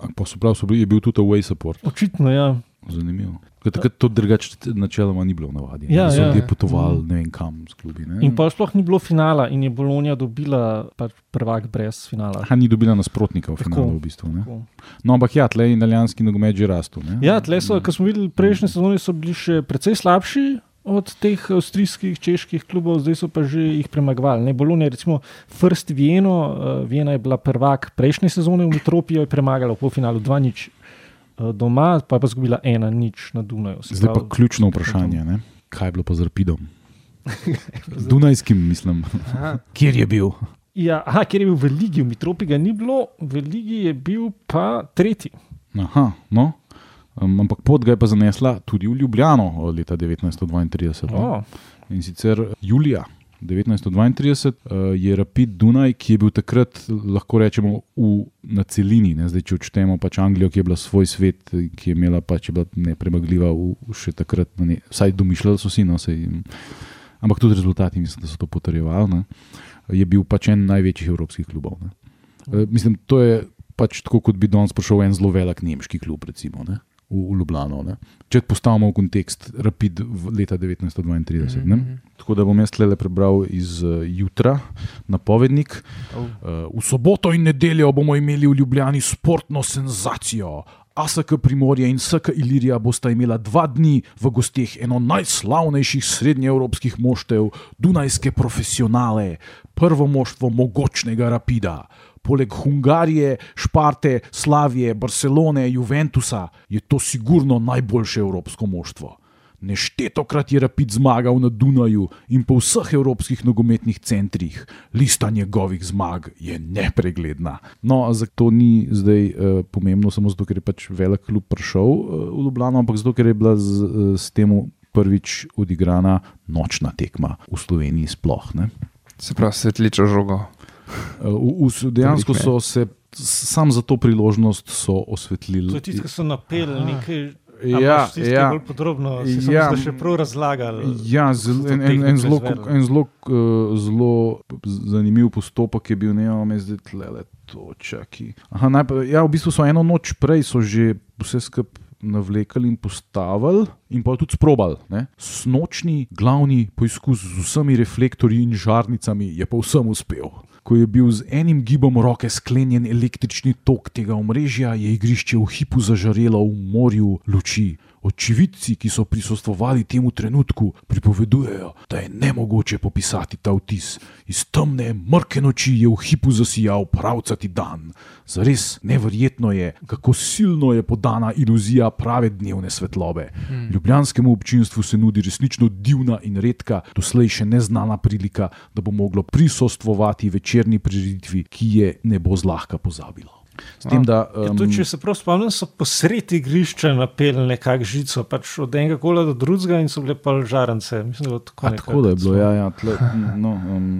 Speaker 3: A Pa so prav, so bili, je bil tudi away support.
Speaker 2: Očitno, ja.
Speaker 3: Zanimivo. Ker Takrat to drugače načeloma ni bilo navadi.
Speaker 2: Ja,
Speaker 3: so
Speaker 2: ja.
Speaker 3: ljudje potovali ne vem kam s klubi. Ne?
Speaker 2: In pa sploh ni bilo finala, in je Bologna dobila pač prvak brez finala.
Speaker 3: Ha, ni dobila nasprotnika v
Speaker 2: Tako.
Speaker 3: finalu. V bistvu, ne.
Speaker 2: Tako.
Speaker 3: no, ampak ja, tle je italijanski nogomet že rastel. ne.
Speaker 2: Ja, tle so, kot smo videli, prejšnje sezone so bili še precej slabši. Od teh avstrijskih, čeških klubov, zdaj so pa že jih premagovali. Ne, Bologna je recimo First Vieno, uh, Viena je bila prvak prejšnje sezone v Mitropijo, je premagala v polfinalu 2-0 uh, doma, pa je pa zgubila 1-0 na Dunaju. Se
Speaker 3: Zdaj pa
Speaker 2: pravi,
Speaker 3: ključno vprašanje. Ne? Kaj je bilo pa z Rapidom? Z [laughs] Dunajskim, mislim.
Speaker 1: Aha. [laughs]
Speaker 3: Kjer je bil?
Speaker 2: Ja, aha, ker je bil v Ligi, v Mitropi ga ni bilo, v Ligi je bil pa tretji.
Speaker 3: Aha, no. Um, ampak pot ga je pa zanesla tudi v Ljubljano leta 1932. no.
Speaker 2: Oh,
Speaker 3: In sicer julija 1932 uh, je Rapid Dunaj, ki je bil takrat, lahko rečemo, v, na celini. Ne? Zdaj, če odštejemo pač Anglijo, ki je bila svoj svet, ki je imela pač je bila nepremagljiva, v, še takrat, ne, vsaj domišljali so si. No, sej, ampak tudi rezultati, mislim, da so to potrjevali. Ne? Je bil pač en največjih evropskih klubov. Ne? Uh, mislim, to je pač tako, kot bi danes prišel en zelo velik nemški klub, recimo. Ne? V, v Ljubljano. Ne? Če postavimo v kontekst Rapid v leta 1932. Ne?
Speaker 1: Mhm.
Speaker 3: Tako da bom jaz le prebral iz uh, jutra, napovednik.
Speaker 1: Oh.
Speaker 3: Uh, v soboto in nedeljo bomo imeli v Ljubljani sportno senzacijo. ASK Primorje in SK Ilirija bosta imela dva dni v gosteh eno najslavnejših srednjeevropskih moštev, Dunajske profesionale, prvo moštvo mogočnega Rapida. Poleg Hungarije, Šparte, Slavije, Barcelone, Juventusa je to sigurno najboljše evropsko moštvo. Neštetokrat je Rapid zmagal na Dunaju in po vseh evropskih nogometnih centrih. Lista njegovih zmag je nepregledna. No, zato ni zdaj uh, pomembno samo zato, ker je pač velik klub prišel uh, v Ljubljano, ampak zato, ker je bila z, uh, s tem prvič odigrana nočna tekma v Sloveniji sploh. Ne?
Speaker 1: Se pravi, svetličo žogo.
Speaker 3: V, v, dejansko so se sam za to priložnost osvetlili.
Speaker 2: To je tisto, kar so napeli nekaj.
Speaker 3: Ja, ja.
Speaker 2: bolj podrobno si
Speaker 3: Ja.
Speaker 2: ja. še prav razlagali.
Speaker 3: Ja, zel, en, en, en zelo, en zelo, uh, zelo zanimiv postopek je bil, ne vem, zdaj tle, to čaki. Aha, najprej, ja, v bistvu so eno noč prej so že vse skupaj navlekli in postavili, in pa tudi sprobali. ne. Snočni glavni poizkus z vsemi reflektorji in žarnicami je povsem uspel. Ko je bil z enim gibom roke sklenjen električni tok tega omrežja, je igrišče v hipu zažarelo v morju luči. Očividci, ki so prisostvovali temu trenutku, pripovedujejo, da je nemogoče popisati ta vtis. Iz temne, mrke noči je v hipu zasijal pravcati dan. Zares neverjetno je, kako silno je podana iluzija prave dnevne svetlobe. Hmm. Ljubljanskemu občinstvu se nudi resnično divna in redka, doslej še neznana prilika, da bo moglo prisostvovati večerni prireditvi, ki je ne bo zlahka pozabilo. Tem, da,
Speaker 2: Ja, tudi, če se prav spomnim, so posredi igrišča napeli nekakšno žico, pač od enega kola do drugega in so bile pa žarence. Mislim, da, tako,
Speaker 3: A, tako da je bilo, ja, ja, tle, no, um,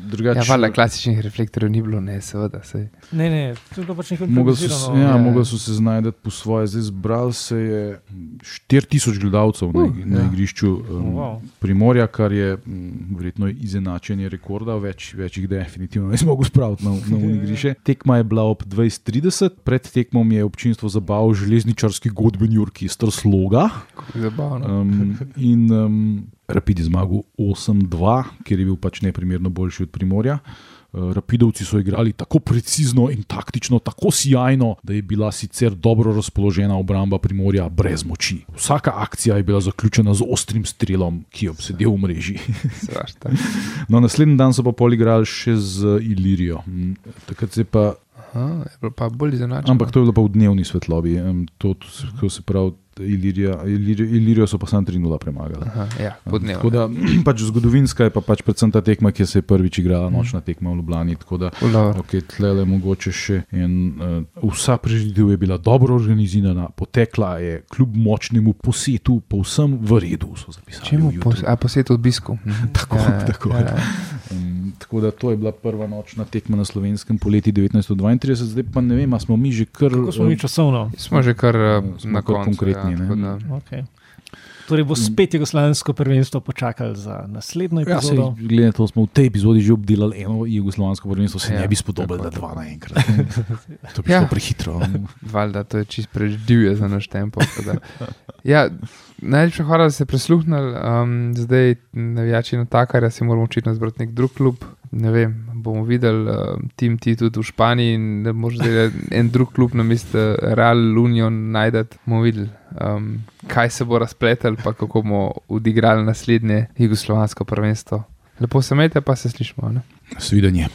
Speaker 3: drugače.
Speaker 1: Ja, valjda klasičnih reflektorjev ni bilo, ne, seveda. Sej.
Speaker 2: Ne, ne, to je bilo pač nekaj
Speaker 3: so, se-
Speaker 2: improvizirano.
Speaker 3: ja,
Speaker 1: Ja.
Speaker 3: mogli so se znajti po svoje. Zdaj zbrali se je 4000 gledalcev na,
Speaker 1: Uh,
Speaker 3: na
Speaker 1: ja.
Speaker 3: igrišču um,
Speaker 2: Wow.
Speaker 3: Primorja, kar je mm, verjetno izenačenje rekorda, več, več jih definitivno ne zmogel spraviti na, na [laughs] uni igrišče. Tekma je bila ob 20:30, pred tekmom je občinstvo zabaval železničarski godbeni orkester Sloga.
Speaker 1: Zabavno.
Speaker 3: Um, in um, Rapid je zmagal 8-2, ker je bil pač neprimerno boljši od Primorja. Uh, Rapidovci so igrali tako precizno in taktično, tako sjajno, da je bila sicer dobro razpoložena obramba Primorja brez moči. Vsaka akcija je bila zaključena z ostrim strelom, ki je obsedel v mreži. [laughs] No, naslednji dan so pa poligrali še z Ilirijo. Mm, Takrat se pa
Speaker 1: Aha, je bilo pa bolj izenačeno.
Speaker 3: Ampak to je bilo pa v dnevni svetlobi. To, to, se pravi, Ilirija, Ilirijo, Ilirijo so pa samo 3-0 premagali.
Speaker 1: Aha, ja,
Speaker 3: Tako
Speaker 1: podnevno.
Speaker 3: da, [clears throat] pač zgodovinska je pa pač predvsem ta tekma, ki se je prvič igrala, nočna tekma v Ljubljani. Tako da, okay, tle je mogoče še en. Uh, vsa preživitev je bila dobro organizirana, potekla je kljub močnemu posetu, povsem v redu. so zapisali
Speaker 1: Čemu
Speaker 3: v
Speaker 1: pos, a posvet obisku? [laughs]
Speaker 3: Tako, tako. [laughs] Um, tako da to je bila prva nočna tekma na slovenskem poleti 1932, zdaj pa ne vem, a smo mi že kar.
Speaker 2: Kako smo mi
Speaker 3: eh,
Speaker 2: časovno?
Speaker 1: Smo že kar uh,
Speaker 3: Smo
Speaker 1: na koncu.
Speaker 3: konkretni,
Speaker 1: ja,
Speaker 3: ne.
Speaker 1: tako da-
Speaker 2: Okay. Torej bo spet jugoslavijsko prvenstvo počakali za naslednjo
Speaker 3: Ja, sej,
Speaker 2: epizodo.
Speaker 3: glede na to, smo v tej epizodi že obdelali eno jugoslovansko prvenstvo, se
Speaker 1: Ja,
Speaker 3: ja, ne bi spodobilo, da dva naenkrat. To bi
Speaker 1: Ja.
Speaker 3: šlo prehitro.
Speaker 1: Valjda, to je čist preživljivo za naš tempo. Ja, najlepša hvala, da ste prisluhnili. Um, zdaj, navijači na takarja, si moramo očitno zbrati nek drug klub. Ne vem, bomo videli, um, tim ti tudi v Španiji, in da možeš zdaj en drug klub na mestu Real Union najdete. Bomo videli, um, kaj se bo razpletel, pa kako bomo odigrali naslednje jugoslovansko prvenstvo. Lepo se imejte, pa se slišmo. Ne?
Speaker 3: Svidenje.